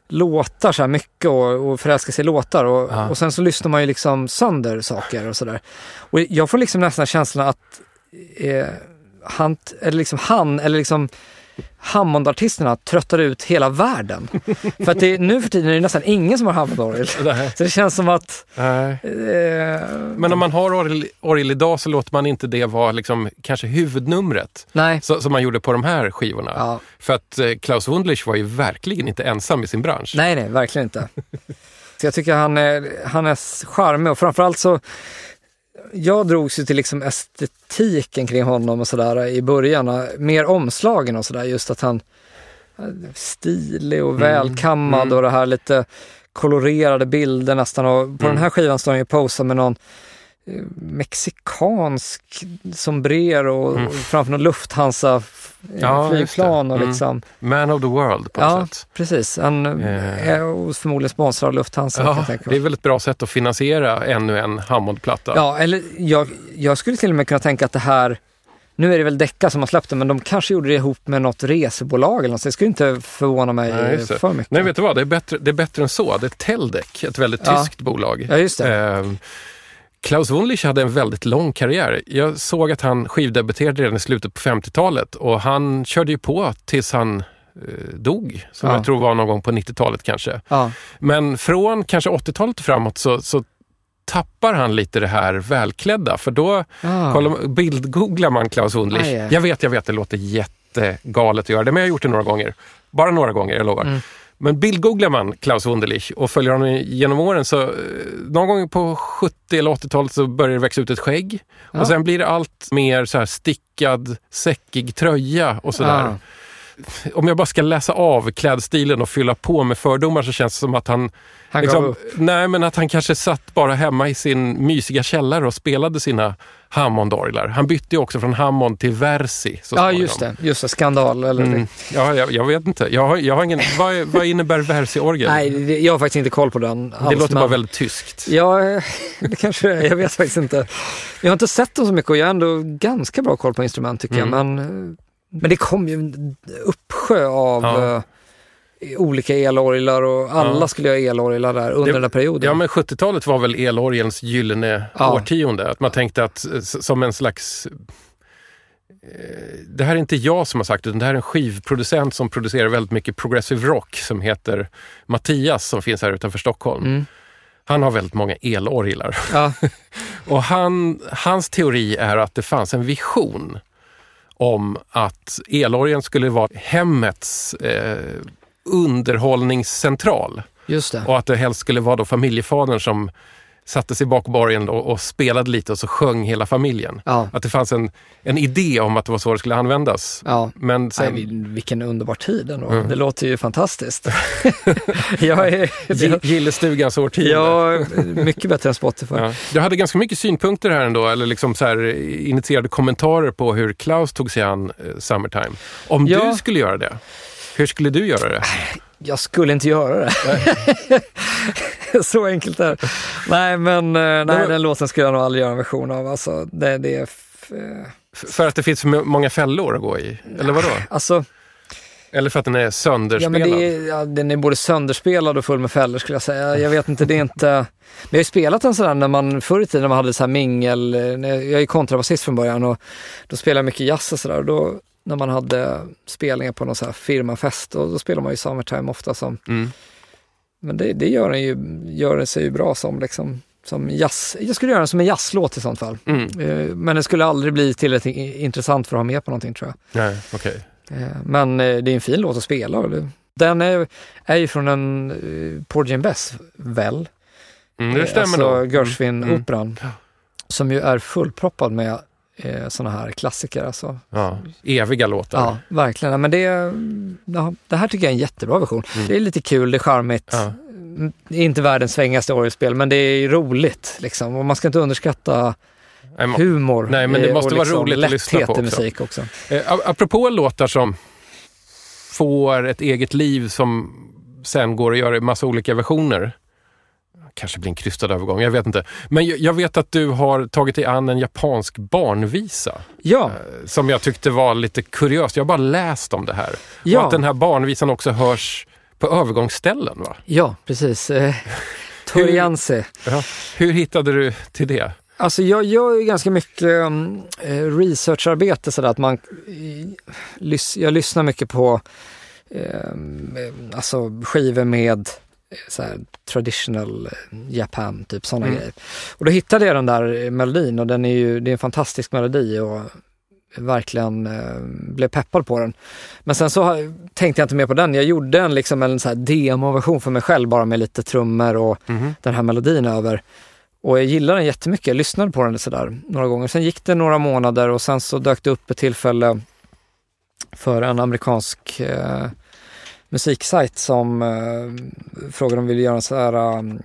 låtar så här mycket och, och förälskar sig i låtar och, Ja. och sen så lyssnar man ju liksom sönder saker och sådär. Och jag får liksom nästan känslan att eh, han, eller liksom han, eller liksom Hammond-artisterna tröttar ut hela världen. för att det, nu för tiden är det nästan ingen som har Hammond-orgel. Så det känns som att... Eh, Men om man har orgel, orgel idag så låter man inte det vara liksom, kanske huvudnumret. nej. Så, som man gjorde på de här skivorna. Ja, För att eh, Klaus Wunderlich var ju verkligen inte ensam i sin bransch. Nej, nej, verkligen inte. Så jag tycker han är, han är charmig och framförallt så jag drogs ju till liksom estetiken kring honom och sådär i början. Mer omslagen och sådär. Just att han är stilig och välkammad mm. och det här lite kolorerade bilder nästan. Och på Mm. den här skivan står han ju och posar med någon eh, mexikansk sombrero och Mm. framför någon Lufthansa Ja, flygplan och Mm. liksom. Man of the world på något Ja, sätt. precis. Han Eh. är förmodligen sponsrad av Lufthansa. Ja, det är väl ett bra sätt att finansiera ännu en Hammond-platta. Ja, eller jag, jag skulle till och med kunna tänka att det här, nu är det väl Decca som har släppt det, men de kanske gjorde det ihop med något resebolag eller något, så det skulle inte förvåna mig Nej, för mycket. Nej, vet du vad? Det är bättre, det är bättre än så. Det är Teldec, ett väldigt Ja. tyskt bolag. Ja, just det. Eh, Klaus Wunderlich hade en väldigt lång karriär. Jag såg att han skivdebuterade redan i slutet på 50-talet och han körde ju på tills han eh, dog, som Ja. jag tror var någon gång på 90-talet kanske. Ja, Men från kanske 80-talet och framåt så, så tappar han lite det här välklädda. För då ja. kollar, bildgooglar man Klaus aj. Jag vet, jag vet, det låter jättegalet att göra det, men jag har gjort det några gånger. Bara några gånger, jag lovar. Mm. Men bildgooglar man Klaus Wunderlich och följer honom genom åren så eh, någon gång på 70 eller 80-talet så börjar det växa ut ett skägg. Ja. Och sen blir det allt mer så här stickad, säckig tröja och sådär. Ja. om jag bara ska läsa av klädstilen och fylla på med fördomar så känns det som att han... Han liksom, nej, men att han kanske satt bara hemma i sin mysiga källare och spelade sina Hammondorglar. Han bytte ju också från Hammond till Versi. Så Ja, just det. Just det, skandal. Eller Mm. Ja, jag, jag vet inte. Jag har, jag har ingen, vad, vad innebär Versi-orgel? Nej, jag har faktiskt inte koll på den alls. det låter men- bara väldigt tyskt. Ja, eh, det kanske det är. Jag vet faktiskt inte. Jag har inte sett dem så mycket och jag har ändå ganska bra koll på instrument tycker jag. Mm. Men, eh, men det kom ju en uppsjö av Ja. Olika elorglar och alla Ja. skulle ha elorglar där under Det- den där perioden. Ja, men 70-talet var väl elorgelns gyllene Ja. årtionde. Att man tänkte att eh, som en slags... eh, Det här är inte jag som har sagt utan det här är en skivproducent som producerar väldigt mycket progressive rock som heter Mattias som finns här utanför Stockholm. Mm. Han har väldigt många elorglar. Ja, Och han, hans teori är att det fanns en vision om att elorgeln skulle vara hemmets eh, underhållningscentral. just det. Och att det helst skulle vara då familjefadern som satte sig bakom borgen och, och spelade lite och så sjöng hela familjen. Ja, Att det fanns en, en idé om att det var så det skulle användas. ja. Men Nej, sen, vil- vilken underbar tid ändå. Mm. Det låter ju fantastiskt. jag är, Gi- Gillestugans årtionde. ja, mycket bättre än Spotify. Ja. Du hade ganska mycket synpunkter här ändå, eller liksom så här initierade kommentarer på hur Klaus tog sig an eh, Summertime. Om Ja. du skulle göra det, hur skulle du göra det? Jag skulle inte göra det. så enkelt är det. Nej, men eh, nej, den låten skulle jag nog aldrig göra en version av. Alltså, det, det är... eh, För att det finns för många fällor att gå i? Eller vadå? Alltså, Eller för att den är ja, sönderspelad? men det är, ja, den är både sönderspelad och full med fällor skulle jag säga. Jag vet inte, det är inte... Men jag har ju spelat den sådär när man förr i tiden när man hade så här mingel, jag är kontrabasist från början och då spelade jag mycket jazz och sådär. Då när man hade spelningar på någon så här firmafest och då spelar man ju Summertime ofta som Mm. Men det, det gör, den ju, gör den sig ju bra som, liksom, som jazz. Jag skulle göra den som en jazzlåt i sånt fall. Mm. Eh, Men den skulle aldrig bli tillräckligt intressant för att ha med på någonting tror jag. Nej, okej. Eh, Men eh, det är en fin låt att spela. Den är, är ju från en Porgy and Bess, väl? Mm, det stämmer alltså nog. Gershwin-operan. Ja. Som ju är fullproppad med eh, sådana här klassiker. Alltså. Ja, eviga låtar. Ja, verkligen. Men det, ja, det här tycker jag är en jättebra version. Mm. Det är lite kul, det är charmigt. Ja. Mm, Det är inte världens svängigaste orgelspel, men det är roligt. Liksom. Och man ska inte underskatta Nej, humor. Nej, men det eh, måste och vara liksom roligt att lyssna på också. musik också. Eh, apropå låtar som får ett eget liv som sen går att göra i massa olika versioner. Kanske blir en krystad övergång, jag vet inte. Men jag, vet att du har tagit dig an en japansk barnvisa Ja, eh, som jag tyckte var lite kuriöst. Jag har bara läst om det här. Och ja, att den här barnvisan också hörs på övergångsställen. Va? ja precis. Eh, Torianse. Ja. Hur hittade du till det? Alltså jag gör ju ganska mycket um, eh, researcharbete sådär att man, jag lyssnar mycket på eh, alltså skivor med så här, traditional eh, Japan, typ sådana Mm. grejer. Och då hittade jag den där eh, melodin och den är ju, det är en fantastisk melodi och verkligen eh, blev peppad på den. Men sen så tänkte jag inte mer på den. Jag gjorde en, liksom en så här demoversion för mig själv bara med lite trummor och Mhm. den här melodin över. Och jag gillade den jättemycket. Jag lyssnade på den sådär några gånger. Sen gick det några månader och sen så dök det upp ett tillfälle för en amerikansk eh, musiksajt som eh, frågade om vi ville göra en sån här um,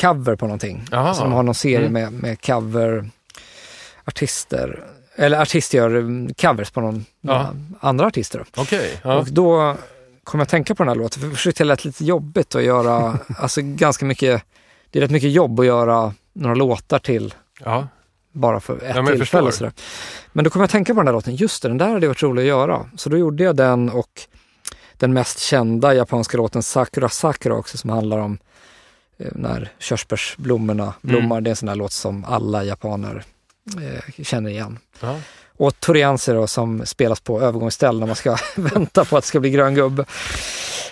cover på någonting. Jaha. Så de har någon serie Mm. med, med coverartister. Eller artister gör um, covers på någon, Ja. andra artister. Okej. Ja. Och då kom jag att tänka på den här låten, för först det lät lite jobbigt att göra, alltså ganska mycket, det är rätt mycket jobb att göra några låtar till Ja. bara för ett Ja, men jag tillfälle. Men då kom jag att tänka på den här låten, just det, den där hade varit rolig att göra. Så då gjorde jag den och den mest kända japanska låten Sakura Sakura också som handlar om eh, när körsbärsblommorna blommar. Det är en sån här låt som alla japaner eh, känner igen. Ja. Och Torianse då som spelas på övergångsställ när man ska vänta på att det ska bli grön gubbe.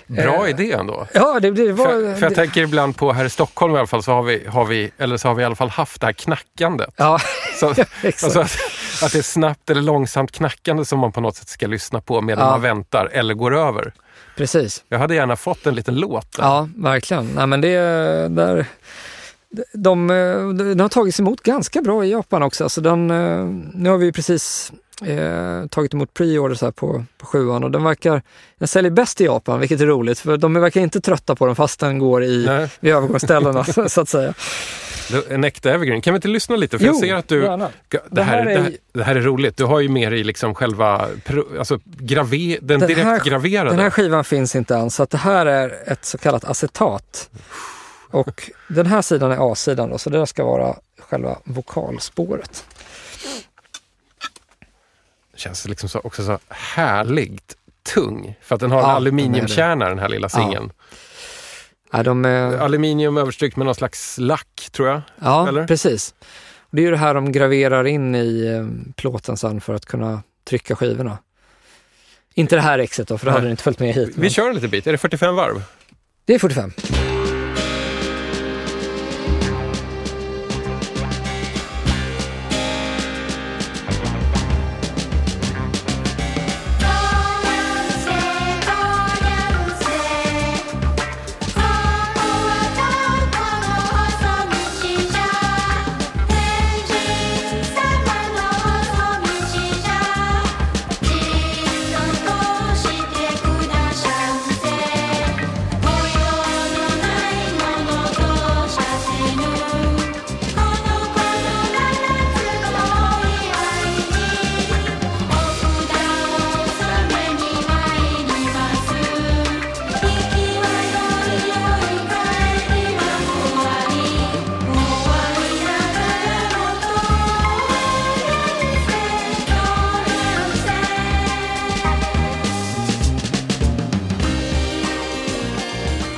Bra Eh, idé ändå. Ja, det, det var... För, för jag det, tänker ibland på här i Stockholm i alla fall så har vi, har vi, eller så har vi i alla fall haft det här knackandet. ja, Så, exakt. alltså att, det är snabbt eller långsamt knackande som man på något sätt ska lyssna på medan Ja. man väntar eller går över. Precis. Jag hade gärna fått en liten låt. där. Ja, verkligen. Nej, men det där... De, de, har tagits emot ganska bra i Japan också. Alltså den, eh, nu har vi precis eh, tagit emot pre-orders här på, på sjuan och den verkar, den säljer bäst i Japan, vilket är roligt för de verkar inte trötta på den fast den går i, Nej. vid övergångsställena så att säga. Är En äkta evergreen. Kan vi inte lyssna lite? För jag ser att du... gärna. Det Det här, här det, är- här, det här är roligt. Du har ju med dig liksom själva alltså grave, den, Den direkt här- graverade. Den här skivan finns inte än så att det här är ett så kallat acetat. Och den här sidan är A-sidan då, så det där ska vara själva vokalspåret. Känns liksom så, också så härligt tung. För att den har en Ja, aluminiumkärna den här lilla Ja. singeln. Ja, de är, Aluminium överstrykt med någon slags lack tror jag. ja eller? precis. Det är ju det här de graverar in i eh, plåten sen för att kunna trycka skivorna. Inte det här exet då, för Nej. hade inte följt med hit. Vi men kör en liten bit. Är det 45 varv? Det är 45.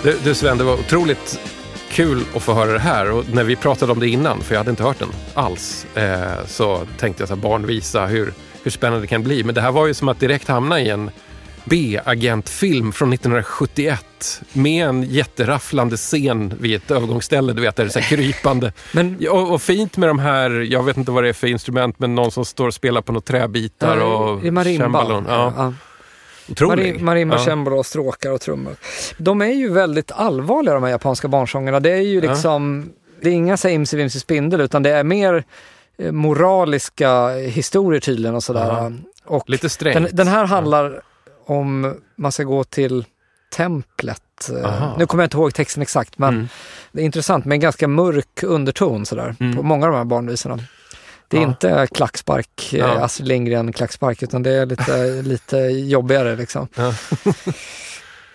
Du, du Sven, det var otroligt kul att få höra det här. Och när vi pratade om det innan, för jag hade inte hört den alls, eh, så tänkte jag så här, barnvisa hur, hur spännande det kan bli. Men det här var ju som att direkt hamna i en B-agentfilm från 1971 med en jätterafflande scen vid ett övergångsställe, du vet, där det är så krypande. Men Och, och fint med de här, jag vet inte vad det är för instrument, men någon som står och spelar på några träbitar och är marimba. Ja, Ja. Otrolig. Marim- Marimba, ja. cembalo och stråkar och trummor. De är ju väldigt allvarliga de här japanska barnsångerna. Det är ju Ja. liksom, det är inga imse vimse spindel utan det är mer eh, moraliska historier tydligen och sådär. Ja. Och Lite strängt. den, den här handlar om man ska gå till templet. Eh, Aha. Nu kommer jag inte ihåg texten exakt men Mm. det är intressant med en ganska mörk underton sådär Mm. på många av de här barnvisorna. Det är Ja. inte klackspark, eh, Ja. Astrid Lindgren klackspark utan det är lite, lite jobbigare liksom. Ja.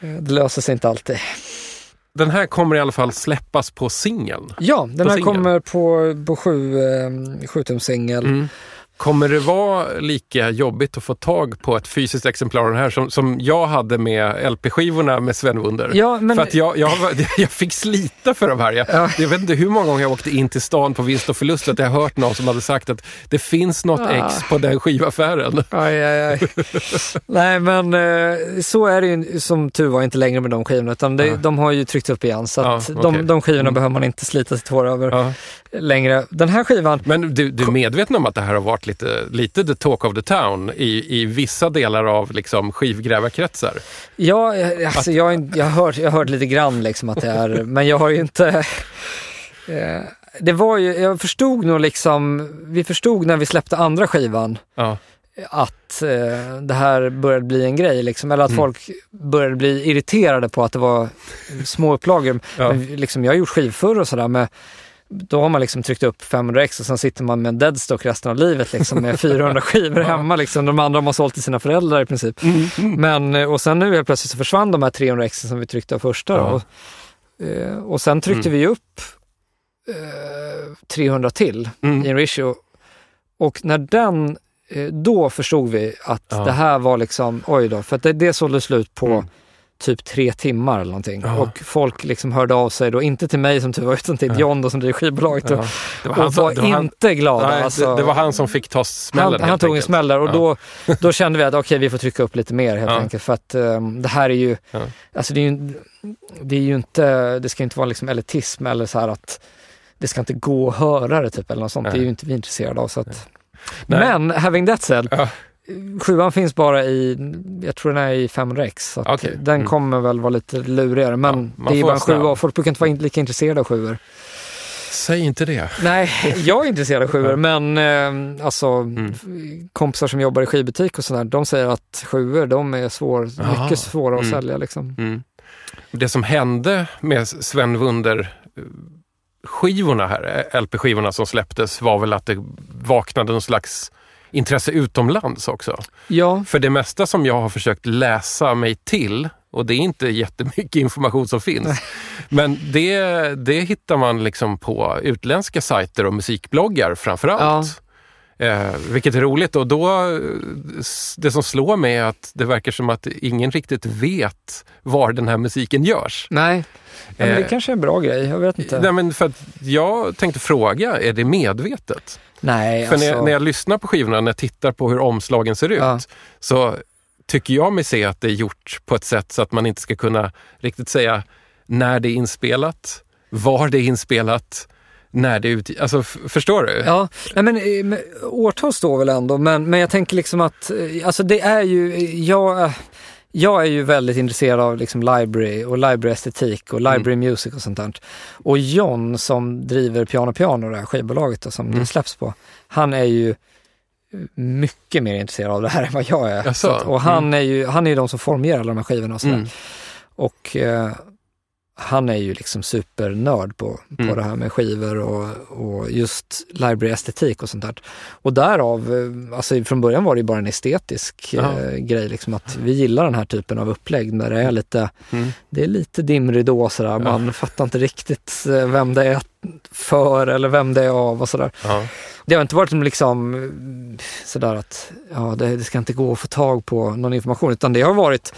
Eh, Det löser sig inte alltid. Den här kommer i alla fall släppas på singeln. Ja, den På här singel? kommer på, på sju, eh, sjutumsingel. Mm. Kommer det vara lika jobbigt att få tag på ett fysiskt exemplar av den här som, som jag hade med LP-skivorna med Sven Wunder? Ja, men För att jag, jag, jag fick slita för de här. Jag, Ja. jag vet inte hur många gånger jag åkte in till stan på vinst och förlust att jag hört någon som hade sagt att det finns något Ah. ex på den skivaffären. Aj, aj, aj. Nej, men eh, så är det ju som tur var inte längre med de skivorna, utan det, Ja. de har ju tryckt upp igen. Så Ja, att okej. de, de skivorna Mm. behöver man inte slita sitt hår över Ja. Längre. Den här skivan, Men du, du är medveten om att det här har varit lite, lite the talk of the town i, i vissa delar av liksom skivgrävarkretsar? ja, eh, alltså, jag, är- jag, har hört, jag har hört lite grann liksom att det är, men jag har ju inte... Eh, det var ju, jag förstod nog liksom, vi förstod när vi släppte andra skivan Ja. att eh, det här började bli en grej, liksom, eller att Mm. folk började bli irriterade på att det var små upplagor. Ja. Men, liksom, jag har gjort skivförr och sådär, då har man liksom tryckt upp 500 ex och sen sitter man med en deadstock resten av livet liksom, med 400 skivor hemma. Liksom. De andra har man sålt till sina föräldrar i princip. Men, eh, och sen nu helt plötsligt så försvann de här 300 ex som vi tryckte av första. Ja. Och, eh, och sen tryckte Mm. vi upp eh, 300 till Mm. i en reissue. Och när den, eh, då förstod vi att Ja. det här var liksom, oj då, för det, det sålde slut på Mm. Typ tre timmar eller någonting. Ja. Och folk liksom hörde av sig då, inte till mig som tur var, utan till Ja. John då, som driver skivbolaget. Ja. Och, Det var och han som- var det var han- inte glada. Nej, alltså. det, det var han som fick ta smällen han, han tog en smäll där och Ja. då, då kände vi att okej, vi får trycka upp lite mer helt enkelt. För att ehm, det här är ju, alltså det är ju, det är ju inte, det ska inte vara liksom elitism eller så här att det ska inte gå att höra det typ eller något sånt. Nej. Det är ju inte vi intresserade av. Så att. Men having that said. Sjuan finns bara i, jag tror den är i 500x. Så Okej. Den Mm. kommer väl vara lite lurigare. Men Ja, det är bara en sjua och folk brukar inte vara lika intresserade av sjuor. Säg inte det. Nej, jag är intresserad av sjuor, men eh, alltså Mm. kompisar som jobbar i skivbutik och sådär, de säger att sjuor, de är svår, mycket svåra att Mm. sälja liksom. Mm. Det som hände med Sven Wunder eh, skivorna här, eh, LP-skivorna som släpptes var väl att det vaknade någon slags intresse utomlands också. Ja, För det mesta som jag har försökt läsa mig till, och det är inte jättemycket information som finns, men det, det hittar man liksom på utländska sajter och musikbloggar framför allt. Eh, vilket är roligt och då, det som slår mig är att det verkar som att ingen riktigt vet var den här musiken görs. nej, men det Eh, kanske är en bra grej, jag vet inte. Nej, men för jag tänkte fråga, är det medvetet? Nej, För när, alltså, jag, när jag lyssnar på skivorna, när jag tittar på hur omslagen ser ut, Ja. så tycker jag mig se att det är gjort på ett sätt så att man inte ska kunna riktigt säga när det är inspelat, var det är inspelat, när det ute. Alltså, förstår du? Ja, nej men eh, men årtal står väl ändå, men, men jag tänker liksom att, eh, alltså det är ju, jag, eh, jag är ju väldigt intresserad av liksom library och library-estetik och library music och sånt där. Och John som driver Piano Piano, det här skivbolaget då, som det släpps på, han är ju mycket mer intresserad av det här än vad jag är. Att, och han är ju, han är ju de som formger alla de här skivorna och sådär. Mm. Och eh, han är ju liksom supernörd på, på Mm. det här med skivor och, och just library-estetik och sånt där. Och därav, eh, alltså från början var det ju bara en estetisk eh, grej, liksom att vi gillar den här typen av upplägg när det är lite, Mm. det är lite dimridå sådär, man fattar inte riktigt eh, vem det är för eller vem det är av och sådär. Ja. Det har inte varit som liksom eh, sådär att ja, det, det ska inte gå att få tag på någon information utan det har varit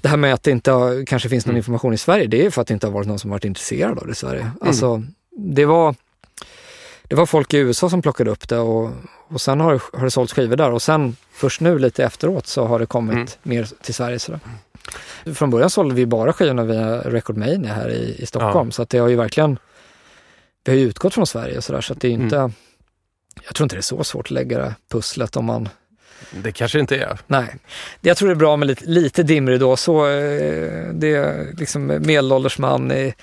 det här med att det inte har, kanske finns någon information i Sverige. Det är för att det inte har varit någon som varit intresserad av det i Sverige. Alltså, det var, det var folk i USA som plockade upp det och, och sen har, har det sålts skivor där och sen först nu lite efteråt så har det kommit Mm. mer till Sverige. Sådär. Från början sålde vi bara skivorna via Record Mania här i, i Stockholm så att det har ju verkligen vi har ju utgått från Sverige och sådär så att det är inte Mm. Jag tror inte det är så svårt att lägga det pusslet om man... Det kanske inte är. Nej. Jag tror det är bra med lite, lite dimridå. Så, eh, det är liksom medelålders man i,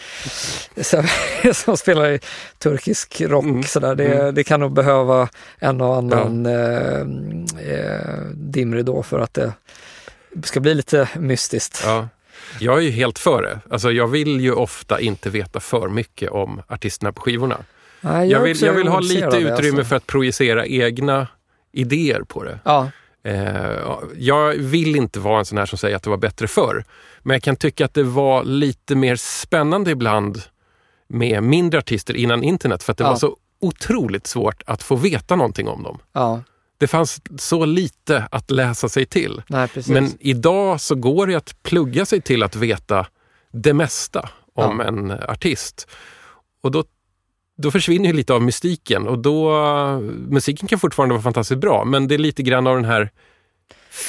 som spelar i turkisk rock. Mm. Sådär. Det, Mm. det kan nog behöva en och annan eh, eh, dimridå för att det ska bli lite mystiskt. Ja. Jag är ju helt för det. Alltså, jag vill ju ofta inte veta för mycket om artisterna på skivorna. Nej, Jag är vill, jag vill ha lite utrymme alltså. för att projicera egna idéer på det. Ja, Eh, jag vill inte vara en sån här som säger att det var bättre förr. Men jag kan tycka att det var lite mer spännande ibland med mindre artister innan internet för att det Ja. var så otroligt svårt att få veta någonting om dem. ja, Det fanns så lite att läsa sig till. nej. Men idag så går det att plugga sig till att veta det mesta om Ja. en artist. Och då, då försvinner ju lite av mystiken och då, musiken kan fortfarande vara fantastiskt bra men det är lite grann av den här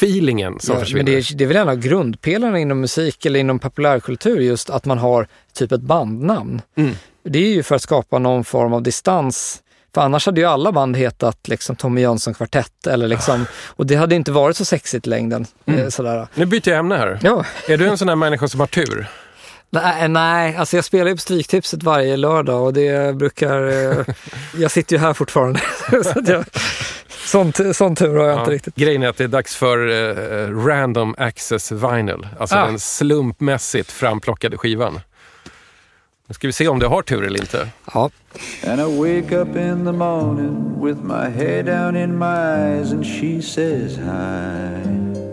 feelingen som Ja, försvinner. Men det är, det är väl en av grundpelarna inom musik eller inom populärkultur just att man har typ ett bandnamn. Mm. Det är ju för att skapa någon form av distans. För annars hade ju alla band hetat liksom Tommy Jönsson kvartett eller liksom, och det hade inte varit så sexigt i längden. Mm. Eh, Sådär. Nu byter jag ämne här. Ja, Är du en sån här människa som har tur? Nej, nej, alltså jag spelar ju på Stryktipset varje lördag och det brukar, eh, jag sitter ju här fortfarande. så att jag, sån, sån tur har jag inte riktigt. Grejen är att det är dags för eh, Random Access Vinyl. Alltså Ah. den slumpmässigt framplockade skivan. Nu ska vi se om du har tur eller inte. Ja, And I wake up in the morning with my head down in my eyes, and she says hi.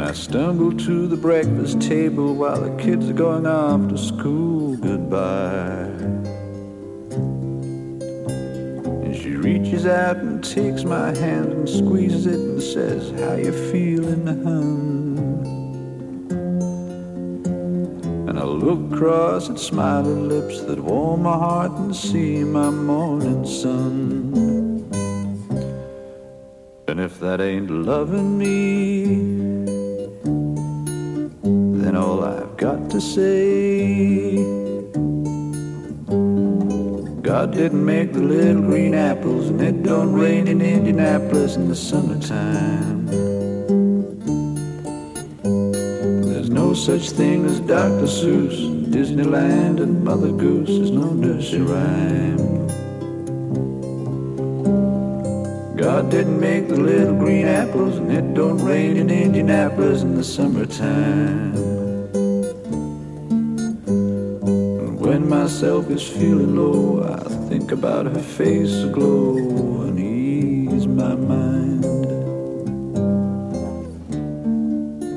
And I stumble to the breakfast table while the kids are going off to school. Goodbye. And she reaches out and takes my hand and squeezes it and says, How you feeling, hun? And I look across at smiling lips that warm my heart and see my morning sun. And if that ain't loving me, then all I've got to say. God didn't make the little green apples, and it don't rain in Indianapolis in the summertime. There's no such thing as Dr. Seuss, Disneyland, and Mother Goose. There's no nursery rhyme. God didn't make the little green apples, and it don't rain in Indianapolis in the summertime. Myself is feeling low, I think about her face aglow and ease my mind.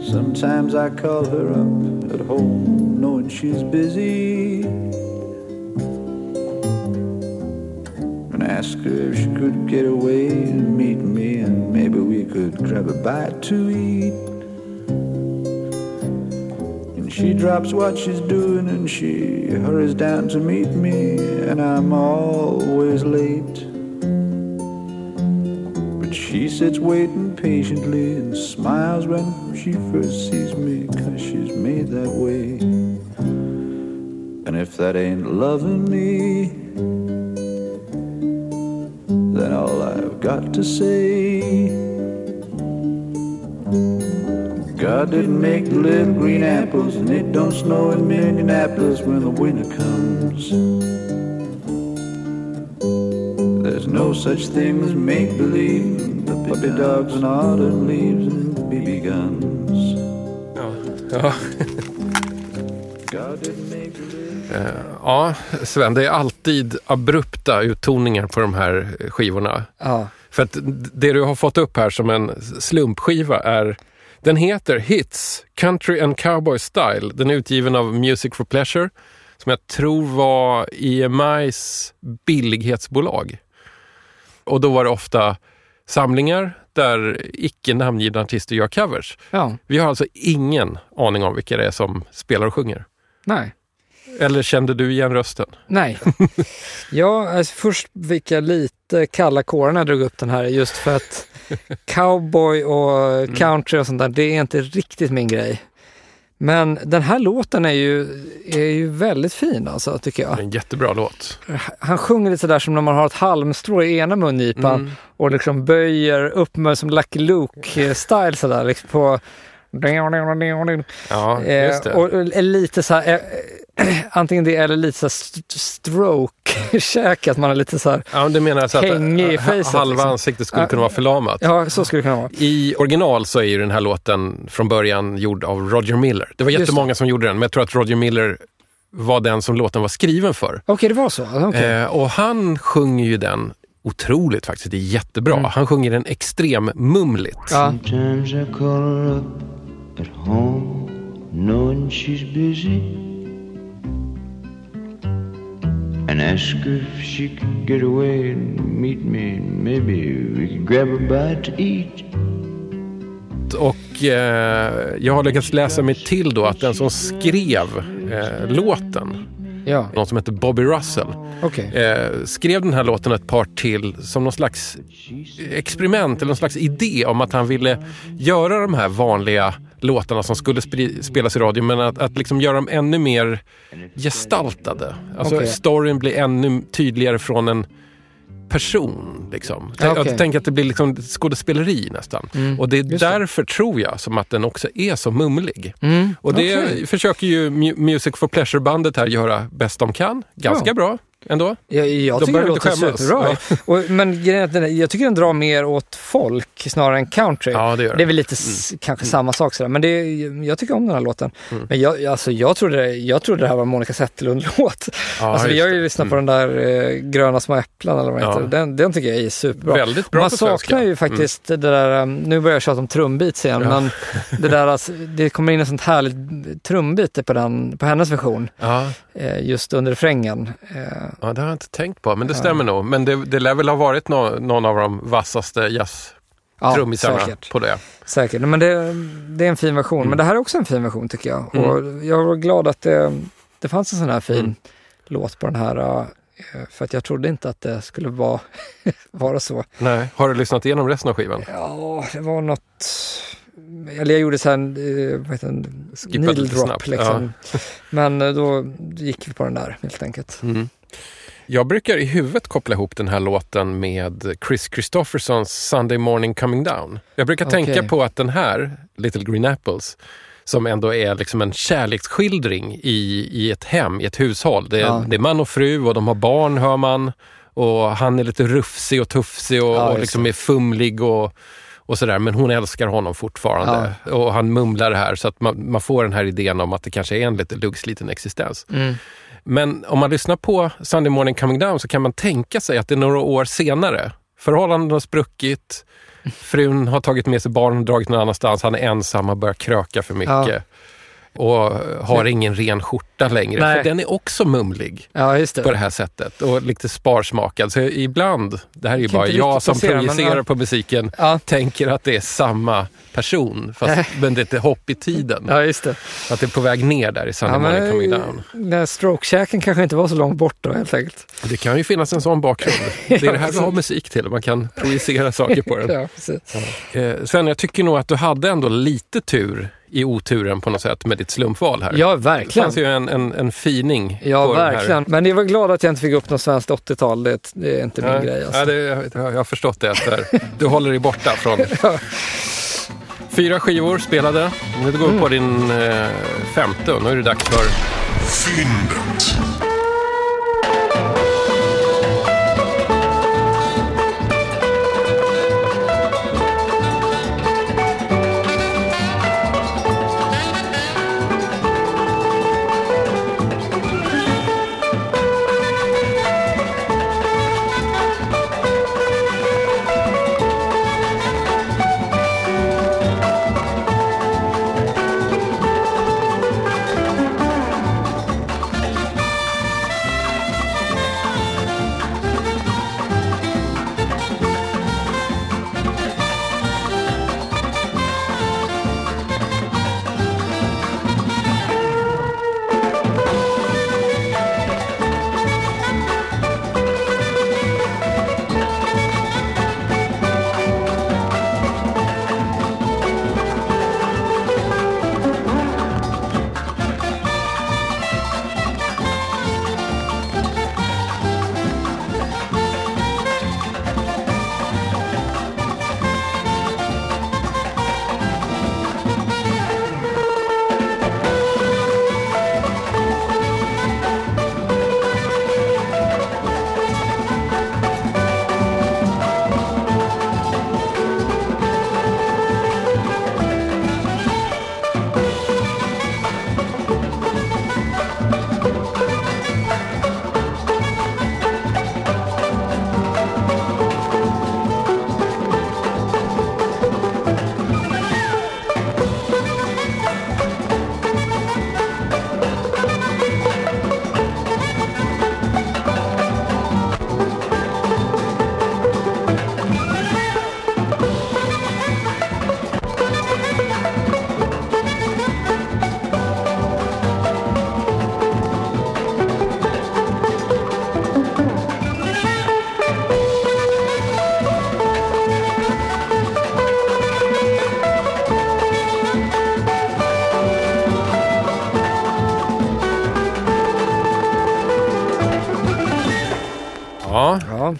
Sometimes I call her up at home, knowing she's busy. And ask her if she could get away and meet me, and maybe we could grab a bite to eat. Drops what she's doing and she hurries down to meet me, and I'm always late. But she sits waiting patiently and smiles when she first sees me, cause she's made that way. And if that ain't loving me, then all I've got to say. God didn't make the little green apples, and it don't snow in Minneapolis when the winter comes. There's no such thing as make believe, the puppy dogs and autumn leaves and BB guns. Ja. God didn't make the little ja, Sven, det är alltid abrupta uttoningar på de här skivorna. Ja, För att det du har fått upp här som en slumpskiva är den heter Hits, Country and Cowboy Style. Den är utgiven av Music for Pleasure som jag tror var EMIs billighetsbolag. Och då var det ofta samlingar där icke namngivna artister gör covers. ja, Vi har alltså ingen aning om vilka det är som spelar och sjunger. nej. Eller kände du igen rösten? Nej. Ja, alltså först fick jag lite kalla kårar när jag drog upp den här just för att cowboy och country och sånt där, det är inte riktigt min grej. Men den här låten är ju, är ju väldigt fin alltså, tycker jag. en jättebra låt. Han sjunger lite sådär som när man har ett halmstrå i ena mungipan Mm. och liksom böjer upp med som Lucky Luke-style sådär. Liksom på... Ja, Eh, just det. och är lite så här, eh, antingen det eller lite så här st- stroke-käke, att man är lite så här, Ja, du menar alltså att Hängig i facet, halva liksom. ansiktet skulle Ja. kunna vara förlamat? ja så skulle det kunna vara. I original så är ju den här låten från början gjord av Roger Miller. Det var jättemånga som gjorde den, men jag tror att Roger Miller var den som låten var skriven för. Okej, det var så? Okej. Eh, och han sjunger ju den otroligt faktiskt, det är jättebra. Mm. Han sjunger den extrem mumligt. Ja. At home, knowing she's busy, and ask her if she could get away and meet me, maybe we could grab a bite to eat. Och eh, jag har lyckats läsa mig till då att den som skrev eh, låten, ja. någon som heter Bobby Russell, Okej. eh, skrev den här låten ett par till som någon slags experiment eller någon slags idé om att han ville göra de här vanliga låtarna som skulle spelas i radio men att, att liksom göra dem ännu mer gestaltade. Alltså Okej. storyn blir ännu tydligare från en person. Liksom. Tänk, okej. att, det blir liksom skådespeleri nästan. Mm, Och det är just det. därför tror jag som att den också är så mumlig. Mm. Och det okej. försöker ju Mu- Music for Pleasure-bandet här göra bäst de kan. Ganska Ja. bra ändå. Jag, jag Då tycker det inte låter superbra. Och, men grejen den, jag tycker den drar mer åt folk snarare än country. Ja, det gör Det är väl lite s- kanske samma sak sådär, men det, jag tycker om den här låten. Mm. Men jag, alltså, jag, trodde, jag trodde det här var Monica Zetterlund-låt. Ja, alltså, vi har ju lyssnat på den där eh, Gröna små äpplen eller vad den Ja. heter. Den, den tycker jag är superbra. Väldigt bra Man saknar ju faktiskt det där, um, nu börjar jag tjata om trumbeats igen, Ja. men det där alltså, det kommer in en sånt härligt trumbit på, den, på hennes version, Ja, eh, just under refrängen. Eh, ja, det har jag inte tänkt på, men det stämmer nog. Men det, det lär väl ha varit nå, någon av de vassaste ja, jazztrummisarna säkert. på det. Säkert, men det, det är en fin version. Mm. Men det här är också en fin version tycker jag. Mm. Och jag var glad att det, det fanns en sån här fin Mm. låt på den här. För att jag trodde inte att det skulle vara, vara så. Nej. Har du lyssnat igenom resten av skivan? Ja, det var något... Eller jag gjorde så här, eh, vad heter den? Needle drop liksom. Men eh, då gick vi på den där helt enkelt. Mm. Jag brukar i huvudet koppla ihop den här låten med Chris Christophersons Sunday Morning Coming Down. Jag brukar Okej. tänka på att den här, Little Green Apples, som ändå är liksom en kärleksskildring i, i ett hem, i ett hushåll. Det är, Ja. det är man och fru och de har barn hör man. Och han är lite rufsig och tuffsig och, Ja, och liksom är fumlig och, och sådär. Men hon älskar honom fortfarande. Och han mumlar det här så att man, man får den här idén om att det kanske är en lite luggsliten existens. Mm. Men om man lyssnar på Sunday Morning Coming Down så kan man tänka sig att det är några år senare. Förhållanden har spruckit, frun har tagit med sig barnen och dragit någon annanstans, han är ensam, har börjat kröka för mycket. Och har ingen ren skjorta längre. Nej. För den är också mumlig Ja, just på det. det här sättet och lite sparsmakad. Så ibland, det här är ju bara jag som men projicerar ja. på musiken, Ja. tänker att det är samma person. Fast men det är ett hopp i tiden. Ja, just det. Att det är på väg ner där i Sunday Ja, Morning Coming men, Down. den stroke-käken kanske inte var så långt bort då helt enkelt. Det kan ju finnas en sån bakgrund. Det är det här vi precis. har musik till. Man kan projicera saker på den. Ja, precis. Eh, Sven, jag tycker nog att du hade ändå lite tur i oturen på något sätt med ditt slumpval här. Ja, Det verkligen. fanns ju en, en, en fining Ja, på den här. verkligen. Men jag var glad att jag inte fick upp något svenskt 80-tal. Det, det är inte min Ja, grej. Alltså. ja, det, jag, jag har förstått det. Efter. Du håller dig borta från... Fyra skivor spelade. Nu går vi på din eh, femte och nu är det dags för... Fyndet.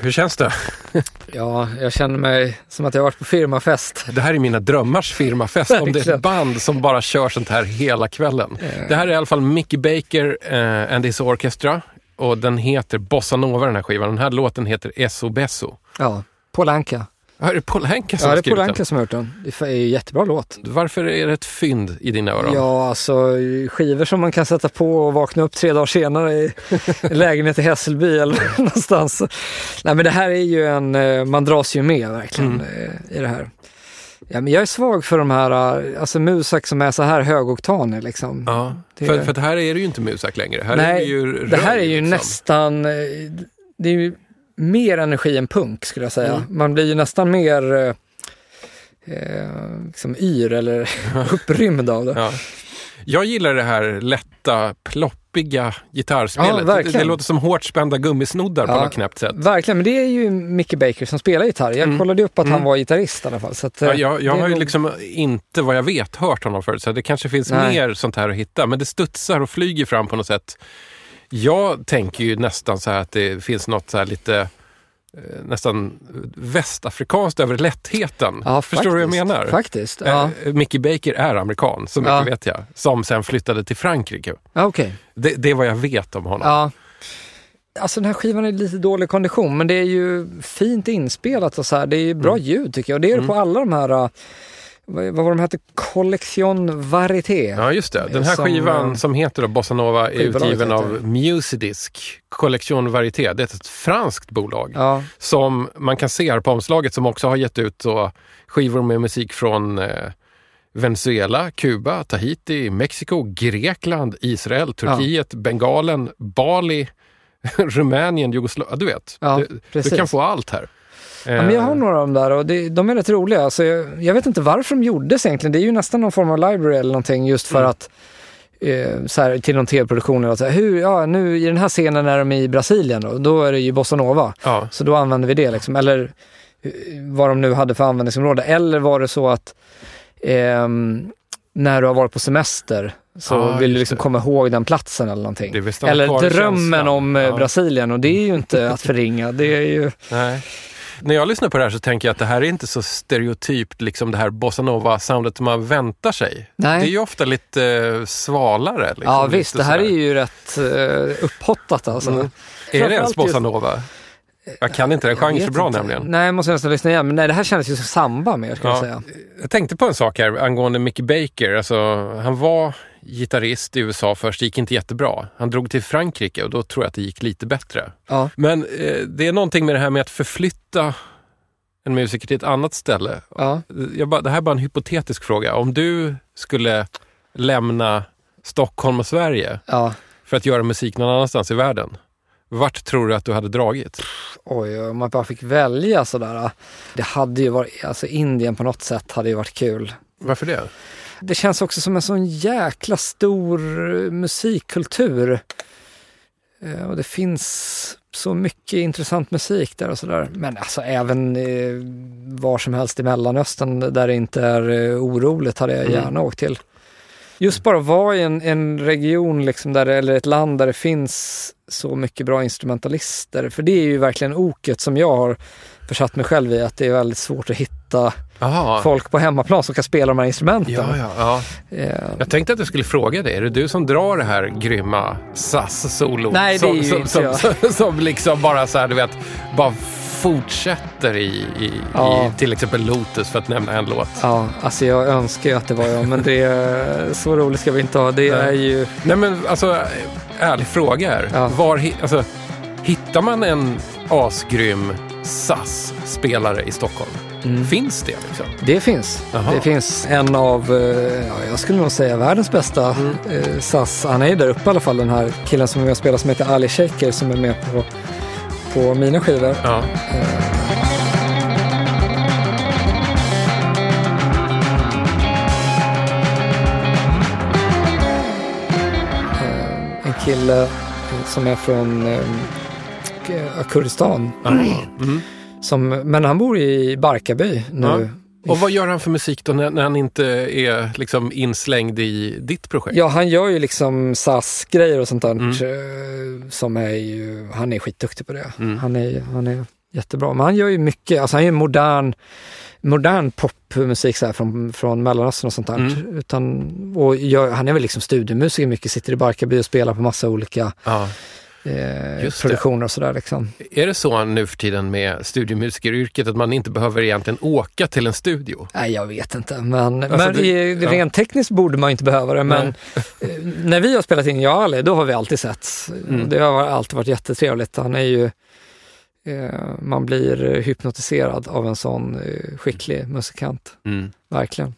Hur känns det? ja, jag känner mig som att jag har varit på firmafest. Det här är mina drömmars firmafest. Om det är ett band som bara kör sånt här hela kvällen. Det här är i alla fall Mickey Baker eh, and his Orchestra. Och den heter Bossa Nova den här skivan. Den här låten heter Esso Besso. Ja, Paul Anka. Ja, är det Paul Henke som Ja, har det är skrivit Paul den? Anka som har gjort den. Det är ju jättebra låt. Varför är det ett fynd i dina öron? Ja, alltså skivor som man kan sätta på och vakna upp tre dagar senare i en lägenhet i Hässelby eller någonstans. Nej, men det här är ju en, eh, man dras ju med verkligen eh, i det här. Ja, men jag är svag för de här, eh, alltså Musak som är så här högoktanig liksom. Ja, Det- för, för det här är det ju inte musak längre. Här är det Nej, ju det här är ju liksom. nästan, det är ju mer energi än punk skulle jag säga. Man blir ju nästan mer eh, eh, liksom yr eller upprymd av det. Ja. Jag gillar det här lätta, ploppiga gitarrspelet. Ja, det, det låter som hårt spända gummisnoddar på Ja. något knäppt sätt. Verkligen, men det är ju Mickey Baker som spelar gitarr. Jag kollade upp att han var gitarrist i alla fall. Så att, eh, Mm. Ja, jag jag är har ju nog- liksom inte, vad jag vet, hört honom förut. Så det kanske finns Nej. mer sånt här att hitta. Men det studsar och flyger fram på något sätt. Jag tänker ju nästan så här att det finns något så här lite eh, nästan västafrikanskt över lättheten. Ja, Förstår du vad jag menar? Faktiskt, ja. Eh, Mickey Baker är amerikan, så mycket Ja. vet jag. Som sen flyttade till Frankrike. ja okej. Det, det är vad jag vet om honom. Ja. Alltså den här skivan är i lite dålig kondition, men det är ju fint inspelat och så här. Det är ju bra Mm. ljud tycker jag. Och det är det på alla de här, äh, vad, var de hette? Collection Varieté. Ja, just det. Den här Som, skivan eh, som heter då Bossa Nova är utgiven heter av Musidisk Collection Varieté. Det är ett franskt bolag Ja, som man kan se här på omslaget som också har gett ut då skivor med musik från eh, Venezuela, Kuba, Tahiti, Mexiko, Grekland, Israel, Turkiet, Bengalen, Bali, Rumänien, Jugoslavien. Du vet, Ja, du, du kan få allt här. Ja men jag har Eh, några av dem där och det, de är rätt roliga. Alltså jag, jag vet inte varför de gjordes egentligen. Det är ju nästan någon form av library eller någonting just för Mm. att eh, så här, till någon tv-produktion. eller så här, Hur, ja, nu i den här scenen är de i Brasilien då, då är det ju bossa nova. Ja, Så då använder vi det liksom. Eller eh, vad de nu hade för användningsområde. Eller var det så att ehm, när du har varit på semester så Ja, vill du liksom komma ihåg den platsen eller någonting. Eller drömmen känslan. om eh, Ja. Brasilien och det är ju inte att förringa. Det är ju... Nej. När jag lyssnar på det här så tänker jag att det här är inte så stereotypt, liksom det här bossa nova-soundet som man väntar sig. Nej. Det är ju ofta lite eh, svalare. Liksom, ja visst, det här sådär. är ju rätt uh, upphottat alltså. Mm. Är det ens Framförallt bossa just- nova? Jag kan inte den genren så bra inte. nämligen. Nej, jag måste nästan lyssna igen. Men nej, det här kändes ju som samba mer, ska Ja. jag säga. Jag tänkte på en sak här angående Mickey Baker. Alltså, han var gitarrist i USA först, det gick inte jättebra. Han drog till Frankrike och då tror jag att det gick lite bättre. Ja. Men eh, det är någonting med det här med att förflytta en musiker till ett annat ställe. Ja. Bara, det här är bara en hypotetisk fråga. Om du skulle lämna Stockholm och Sverige ja. för att göra musik någon annanstans i världen, vart tror du att du hade dragit? Oj, om man bara fick välja sådär. Det hade ju varit, alltså Indien på något sätt hade ju varit kul. Varför det? Det känns också som en sån jäkla stor eh, musikkultur. Eh, Och det finns så mycket intressant musik där och sådär. Men alltså även eh, var som helst i Mellanöstern där det inte är oroligt hade jag Mm. gärna åkt till. Just bara vara i en, en region liksom där, eller ett land där det finns så mycket bra instrumentalister. För det är ju verkligen oket som jag har försatt mig själv i, att det är väldigt svårt att hitta Aha. folk på hemmaplan som kan spela de här instrumenten. Ja, ja, ja. Eh, Jag tänkte att jag skulle fråga dig, är det du som drar det här grymma SAS-solo? Nej, det är som, ju som, inte som, jag. som, som liksom bara så här, du vet, bara fortsätter i, i, Ja. i till exempel Lotus för att nämna en låt. Ja, alltså jag önskar ju att det var jag, men det är, så roligt ska vi inte ha. Det Nej. är ju, Nej men alltså, ärlig fråga här. Ja. Var, alltså, hittar man en asgrym SAS-spelare i Stockholm? Finns det liksom? det finns. Jaha. Det finns en av, eh, ja, jag skulle nog säga världens bästa eh, SAS. Han är ju där uppe i alla fall, den här killen som och spelar som heter Ali Shaker som är med på, på mina skivor. Ja. En kille eh, som är från eh, Kurdistan. Mm. Som, men han bor i Barkarby nu. Ja. Och vad gör han för musik då när, när han inte är liksom inslängd i ditt projekt? Ja, han gör ju liksom SAS-grejer och sånt där. Mm. eh, Som är ju, han är skitduktig på det. Mm. Han, är, han är jättebra. Men han gör ju mycket, alltså han gör modern, modern popmusik så här från, från Mellanöstern och sånt där. Mm. Utan, och gör, han är väl liksom studiomusiker mycket, sitter i Barkarby och spelar på massa olika Ja. Eh, produktioner och sådär liksom. Är det så nu för tiden med studiomusikeryrket att man inte behöver egentligen åka till en studio? Nej, jag vet inte. Men, Alltså, men det- i, ja. rent tekniskt borde man inte behöva det. Men eh, när vi har spelat in Jag och Ali, då har vi alltid sett. Mm. Det har alltid varit jättetrevligt. Han är ju, eh, man blir hypnotiserad av en sån eh, skicklig musikant. Mm. Verkligen.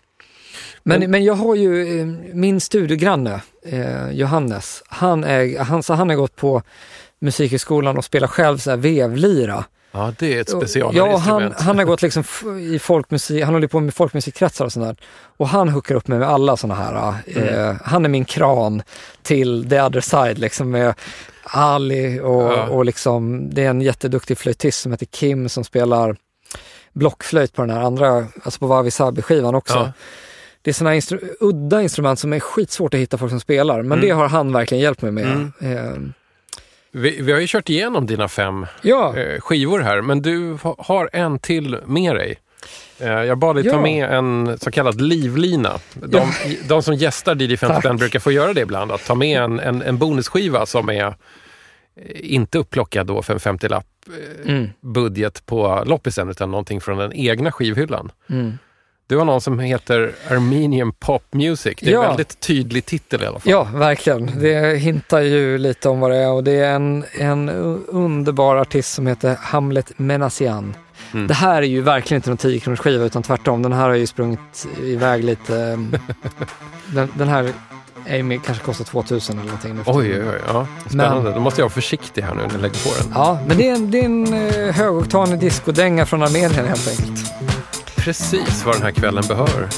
Men, Men- men jag har ju eh, min studiogranne, eh, Johannes, han, är, han, så han har gått på Musikhögskolan och spelar själv så här vevlira. Ja, det är ett Ja, han, specialinstrument. han har gått liksom i folkmusik, han håller på med folkmusikkretsar och sånt där. Och han hookar upp mig med alla såna här, eh, han är min kran till the other side liksom med Ali och, Ja. och liksom, det är en jätteduktig flöjtist som heter Kim som spelar blockflöjt på den här andra, alltså på Wabi Sabi-skivan också. Ja. Det är sådana instru- udda instrument som är skitsvårt att hitta folk som spelar, men Mm. det har han verkligen hjälpt mig med. Mm. Eh, Vi, vi har ju kört igenom dina fem Ja, eh, skivor här, men du ha- har en till med dig. Eh, jag bad dig ta Ja. med en så kallad livlina. De, de som gästar 55 Tack. brukar få göra det ibland, att ta med en, en, en bonusskiva som är inte upplockad då för en 50-lapp eh, Mm. budget på loppisen, utan någonting från den egna skivhyllan. Mm. Du har någon som heter Armenian Pop Music. Det är Ja. en väldigt tydlig titel i alla fall. ja, verkligen. Det hintar ju lite om vad det är och det är en, en underbar artist som heter Hamlet Menassian. Mm. Det här är ju verkligen inte någon 10 kronors skiva utan tvärtom. Den här har ju sprungit iväg lite. den, den här med, kanske kostar 2000 eller någonting. nu Oj, oj, oj. Ja, spännande. Då måste jag vara försiktig här nu när jag lägger på den. Ja, men det är en, det är en eh, högoktanig discodänga från Armenien helt enkelt. Precis vad den här kvällen behöver.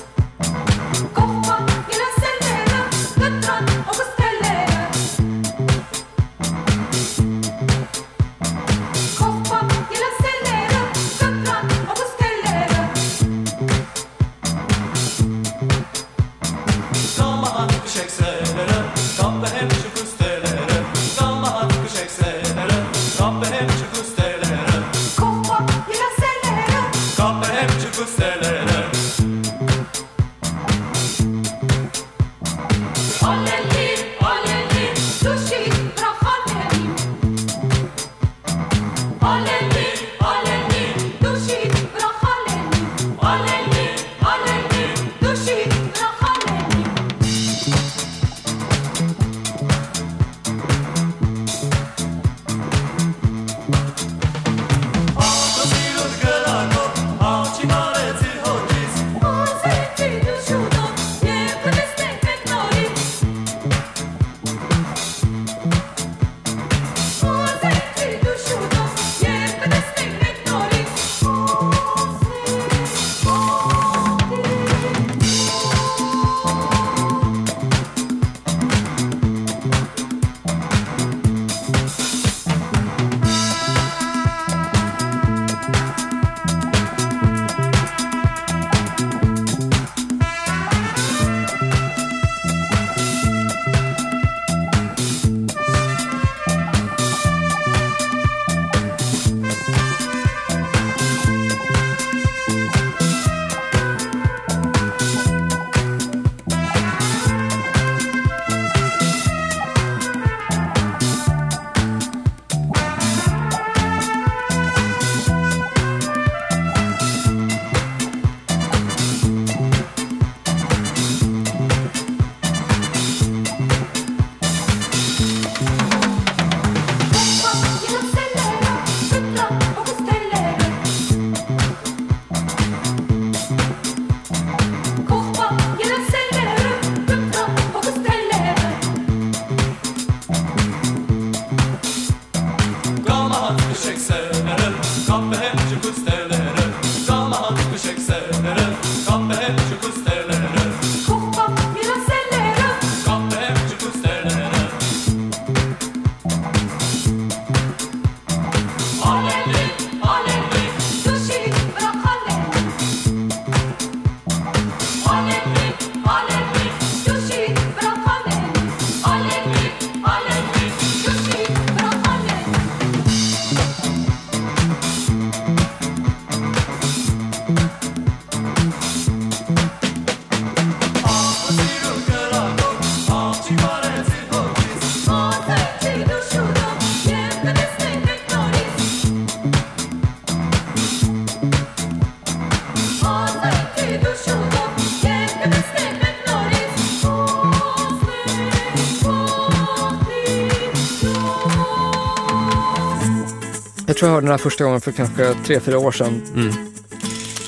Jag tror jag hörde den här första gången för kanske tre, fyra år sedan.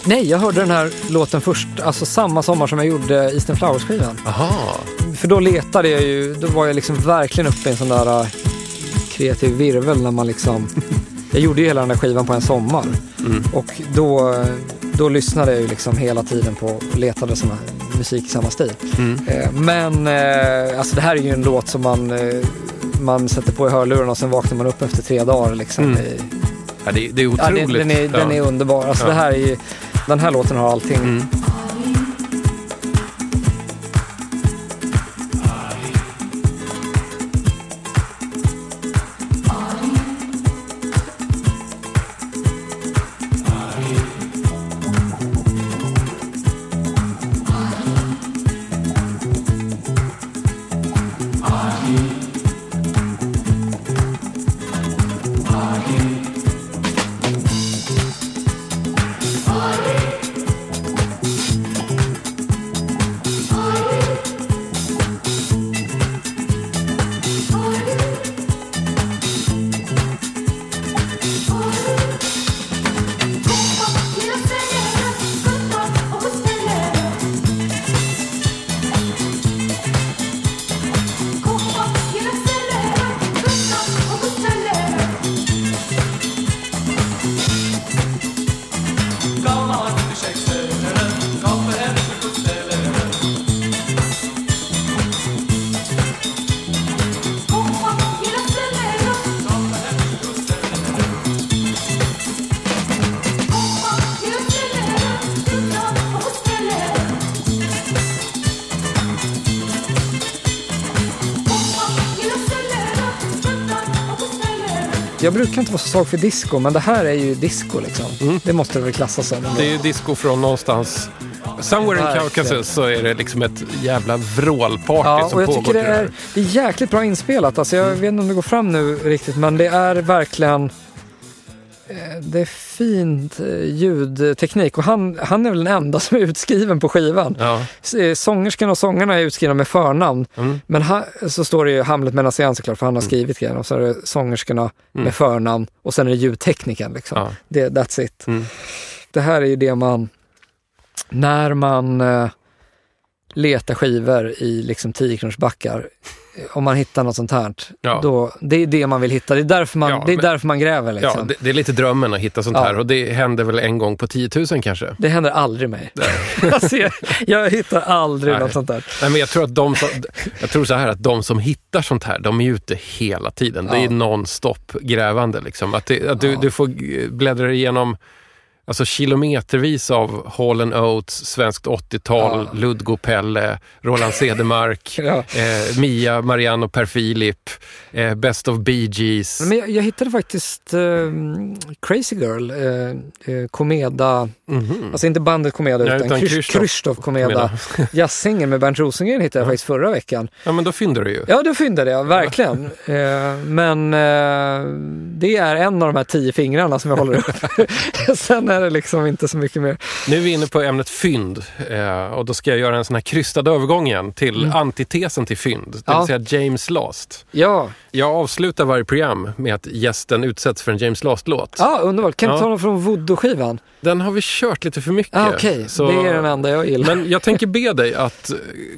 Nej, jag hörde den här låten först, alltså samma sommar som jag gjorde Eastern Flowers-skivan. Aha. För då letade jag ju, då var jag liksom verkligen uppe i en sån där äh, kreativ virvel när man liksom... Jag gjorde ju hela den där skivan på en sommar. Och då, då lyssnade jag ju liksom hela tiden på och letade såna musik i samma stil. Eh, Men eh, alltså det här är ju en låt som man, eh, man sätter på i hörlurarna och sen vaknar man upp efter tre dagar. Liksom. Mm. Ja, det, det är Ja, otroligt. den, är, den är underbar. Alltså Ja. det här är ju, den här låten har allting. Mm. Inte vara så svag för disco, men det här är ju disco liksom. Det måste det väl klassas som. ändå. Det är ju disco från någonstans... Somewhere in. Caucasus så är det liksom ett jävla vrålparty Ja, som och jag pågår tycker det är, det är jäkligt bra inspelat. Alltså jag vet inte om det går fram nu riktigt, men det är verkligen... eh, Det är fint eh, ljudteknik och han, han är väl den enda som är utskriven på skivan. Ja. Eh, Sångerskan och sångarna är utskrivna med förnamn. Mm. Men här så står det ju Hamlet med Nassian såklart, för han har skrivit grejen. Och så är det sångerskorna med förnamn och sen är det ljudtekniken. Liksom. Mm. Ja. Det, that's it. Mm. Det här är ju det man, när man eh, letar skivor i liksom 10 backar om man hittar något sånt här, Ja. då, det är det man vill hitta. Det är därför man, Ja, det är men- därför man gräver. Liksom. Ja, det, det är lite drömmen att hitta sånt Ja. här och det händer väl en gång på 10 000 kanske. Det händer aldrig mig. alltså, jag, jag hittar aldrig Nej. något sånt där. Nej, men jag tror att de som, jag tror så här att de som hittar sånt här, de är ute hela tiden. Det är non-stop grävande. Liksom. Att, det, att du, du får bläddra igenom alltså, kilometervis av Hall Oates, svenskt 80-tal, Ja. Ludgo Pelle, Roland Cedermark, Ja. eh, Mia, Marianne och Per Filip, eh, Best of Bee Gees. Men jag, jag hittade faktiskt eh, Crazy Girl, eh, eh, Komeda, Mhm. alltså inte bandet Komeda Nej, utan, Krzysztof Krzysztof Komeda. Jazzsingen med Bernt Rosengren hittade jag faktiskt förra veckan. Ja, men då fyndar du ju. Ja, det fyndade jag, verkligen. Eh, men det är en av de här tio fingrarna som jag håller upp. Sen är det liksom inte så mycket mer. Nu är vi inne på ämnet fynd eh, och då ska jag göra en sån här krystad övergång igen till antitesen till fynd, det Ja. vill säga James Last. Ja, Jag avslutar varje program med att gästen utsätts för en James Last-låt. ah, underbart. Kan du Ja. ta någon från Voodoo-skivan? Den har vi kört lite för mycket. Ah, Okej, så- det är den enda jag gillar. Men jag tänker be dig att eh,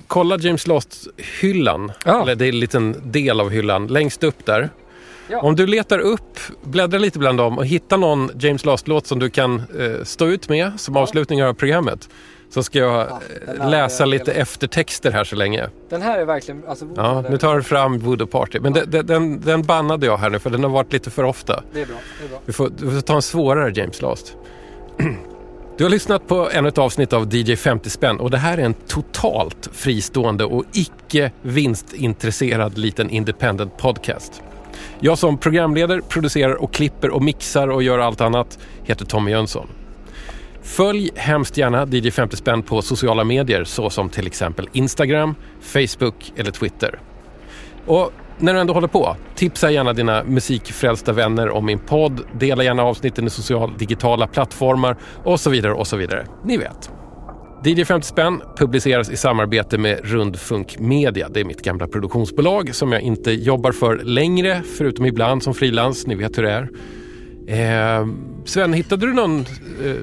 kolla James Last-hyllan, Ja. eller det är en liten del av hyllan, längst upp där. Ja. Om du letar upp, bläddrar lite bland dem och hittar någon James Last-låt som du kan eh, stå ut med som avslutning av programmet så ska jag eh, den här läsa lite hela- eftertexter här så länge. Den här är verkligen... Alltså, Ja, nu tar du fram Voodoo Party. Men de- de- den, den bannade jag här nu för den har varit lite för ofta. Det är bra. Det är bra. Du får, du får ta en svårare James Last. Du har lyssnat på ännu ett avsnitt av DJ 50 spänn och det här är en totalt fristående och icke vinstintresserad liten independent podcast. Jag som programleder, producerar och klipper och mixar och gör allt annat heter Tommy Jönsson. Följ hemskt gärna DJ 50 spänn på sociala medier såsom till exempel Instagram, Facebook eller Twitter. Och när du ändå håller på, tipsa gärna dina musikfrälsta vänner om min podd, dela gärna avsnitten i sociala digitala plattformar och så vidare och så vidare. Ni vet. DJ 50 spänn publiceras i samarbete med Rundfunk Media. Det är mitt gamla produktionsbolag som jag inte jobbar för längre, förutom ibland som frilans. Ni vet hur det är. Eh, Sven, hittade du någon... Eh,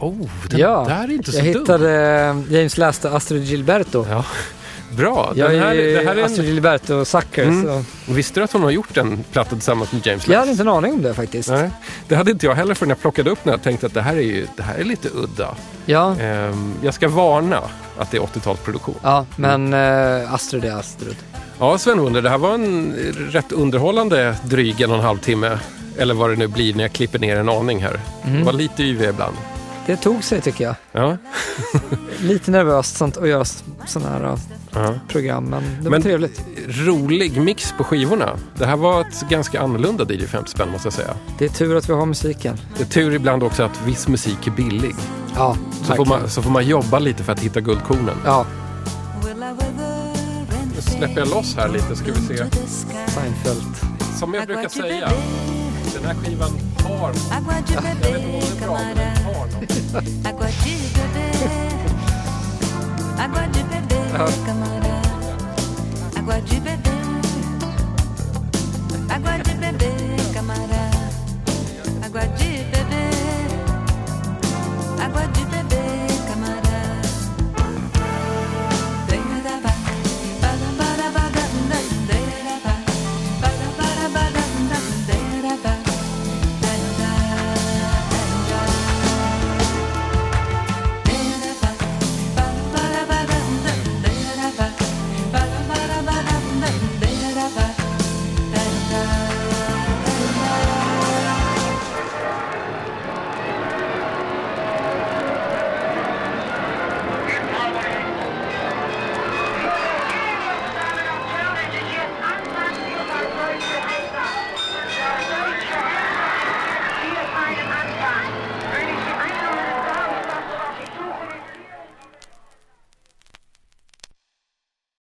oh, den Ja, där är inte så jag dum. hittade eh, James Last och Astrid Gilberto. Ja, bra. Jag Den här, är det här är Astrid en, Gilberto-sucker. Mm. Så visste du att hon har gjort en platta tillsammans med James jag Last? hade inte en aning om det faktiskt. Nej, det hade inte jag heller förrän jag plockade upp den. Jag tänkte att det här är, ju, det här är lite udda. Ja, Ehm, jag ska varna att det är 80-talsproduktion. ja men eh, Astrid är Astrid. Ja, Sven Wunder, det här var en rätt underhållande dryg en och en halv timme. Eller vad det nu blir när jag klipper ner en aning här. Mm. Det var lite yvig ibland. Det tog sig tycker jag. Ja. Lite nervöst sånt, att göra sådana här Ja. program, men det var Men- trevligt. Rolig mix på skivorna. Det här var ett ganska annorlunda DJ 50 spänn måste jag säga. Det är tur att vi har musiken. Det är tur ibland också att viss musik är billig. Ja, Så får, man, så får man jobba lite för att hitta guldkornen. Ja, Nu släpper jag loss här lite ska vi se. Seinfeld. Som jag brukar säga, den här skivan har... Jag vet inte om den är bra, men den har något. Camará, água de bebê.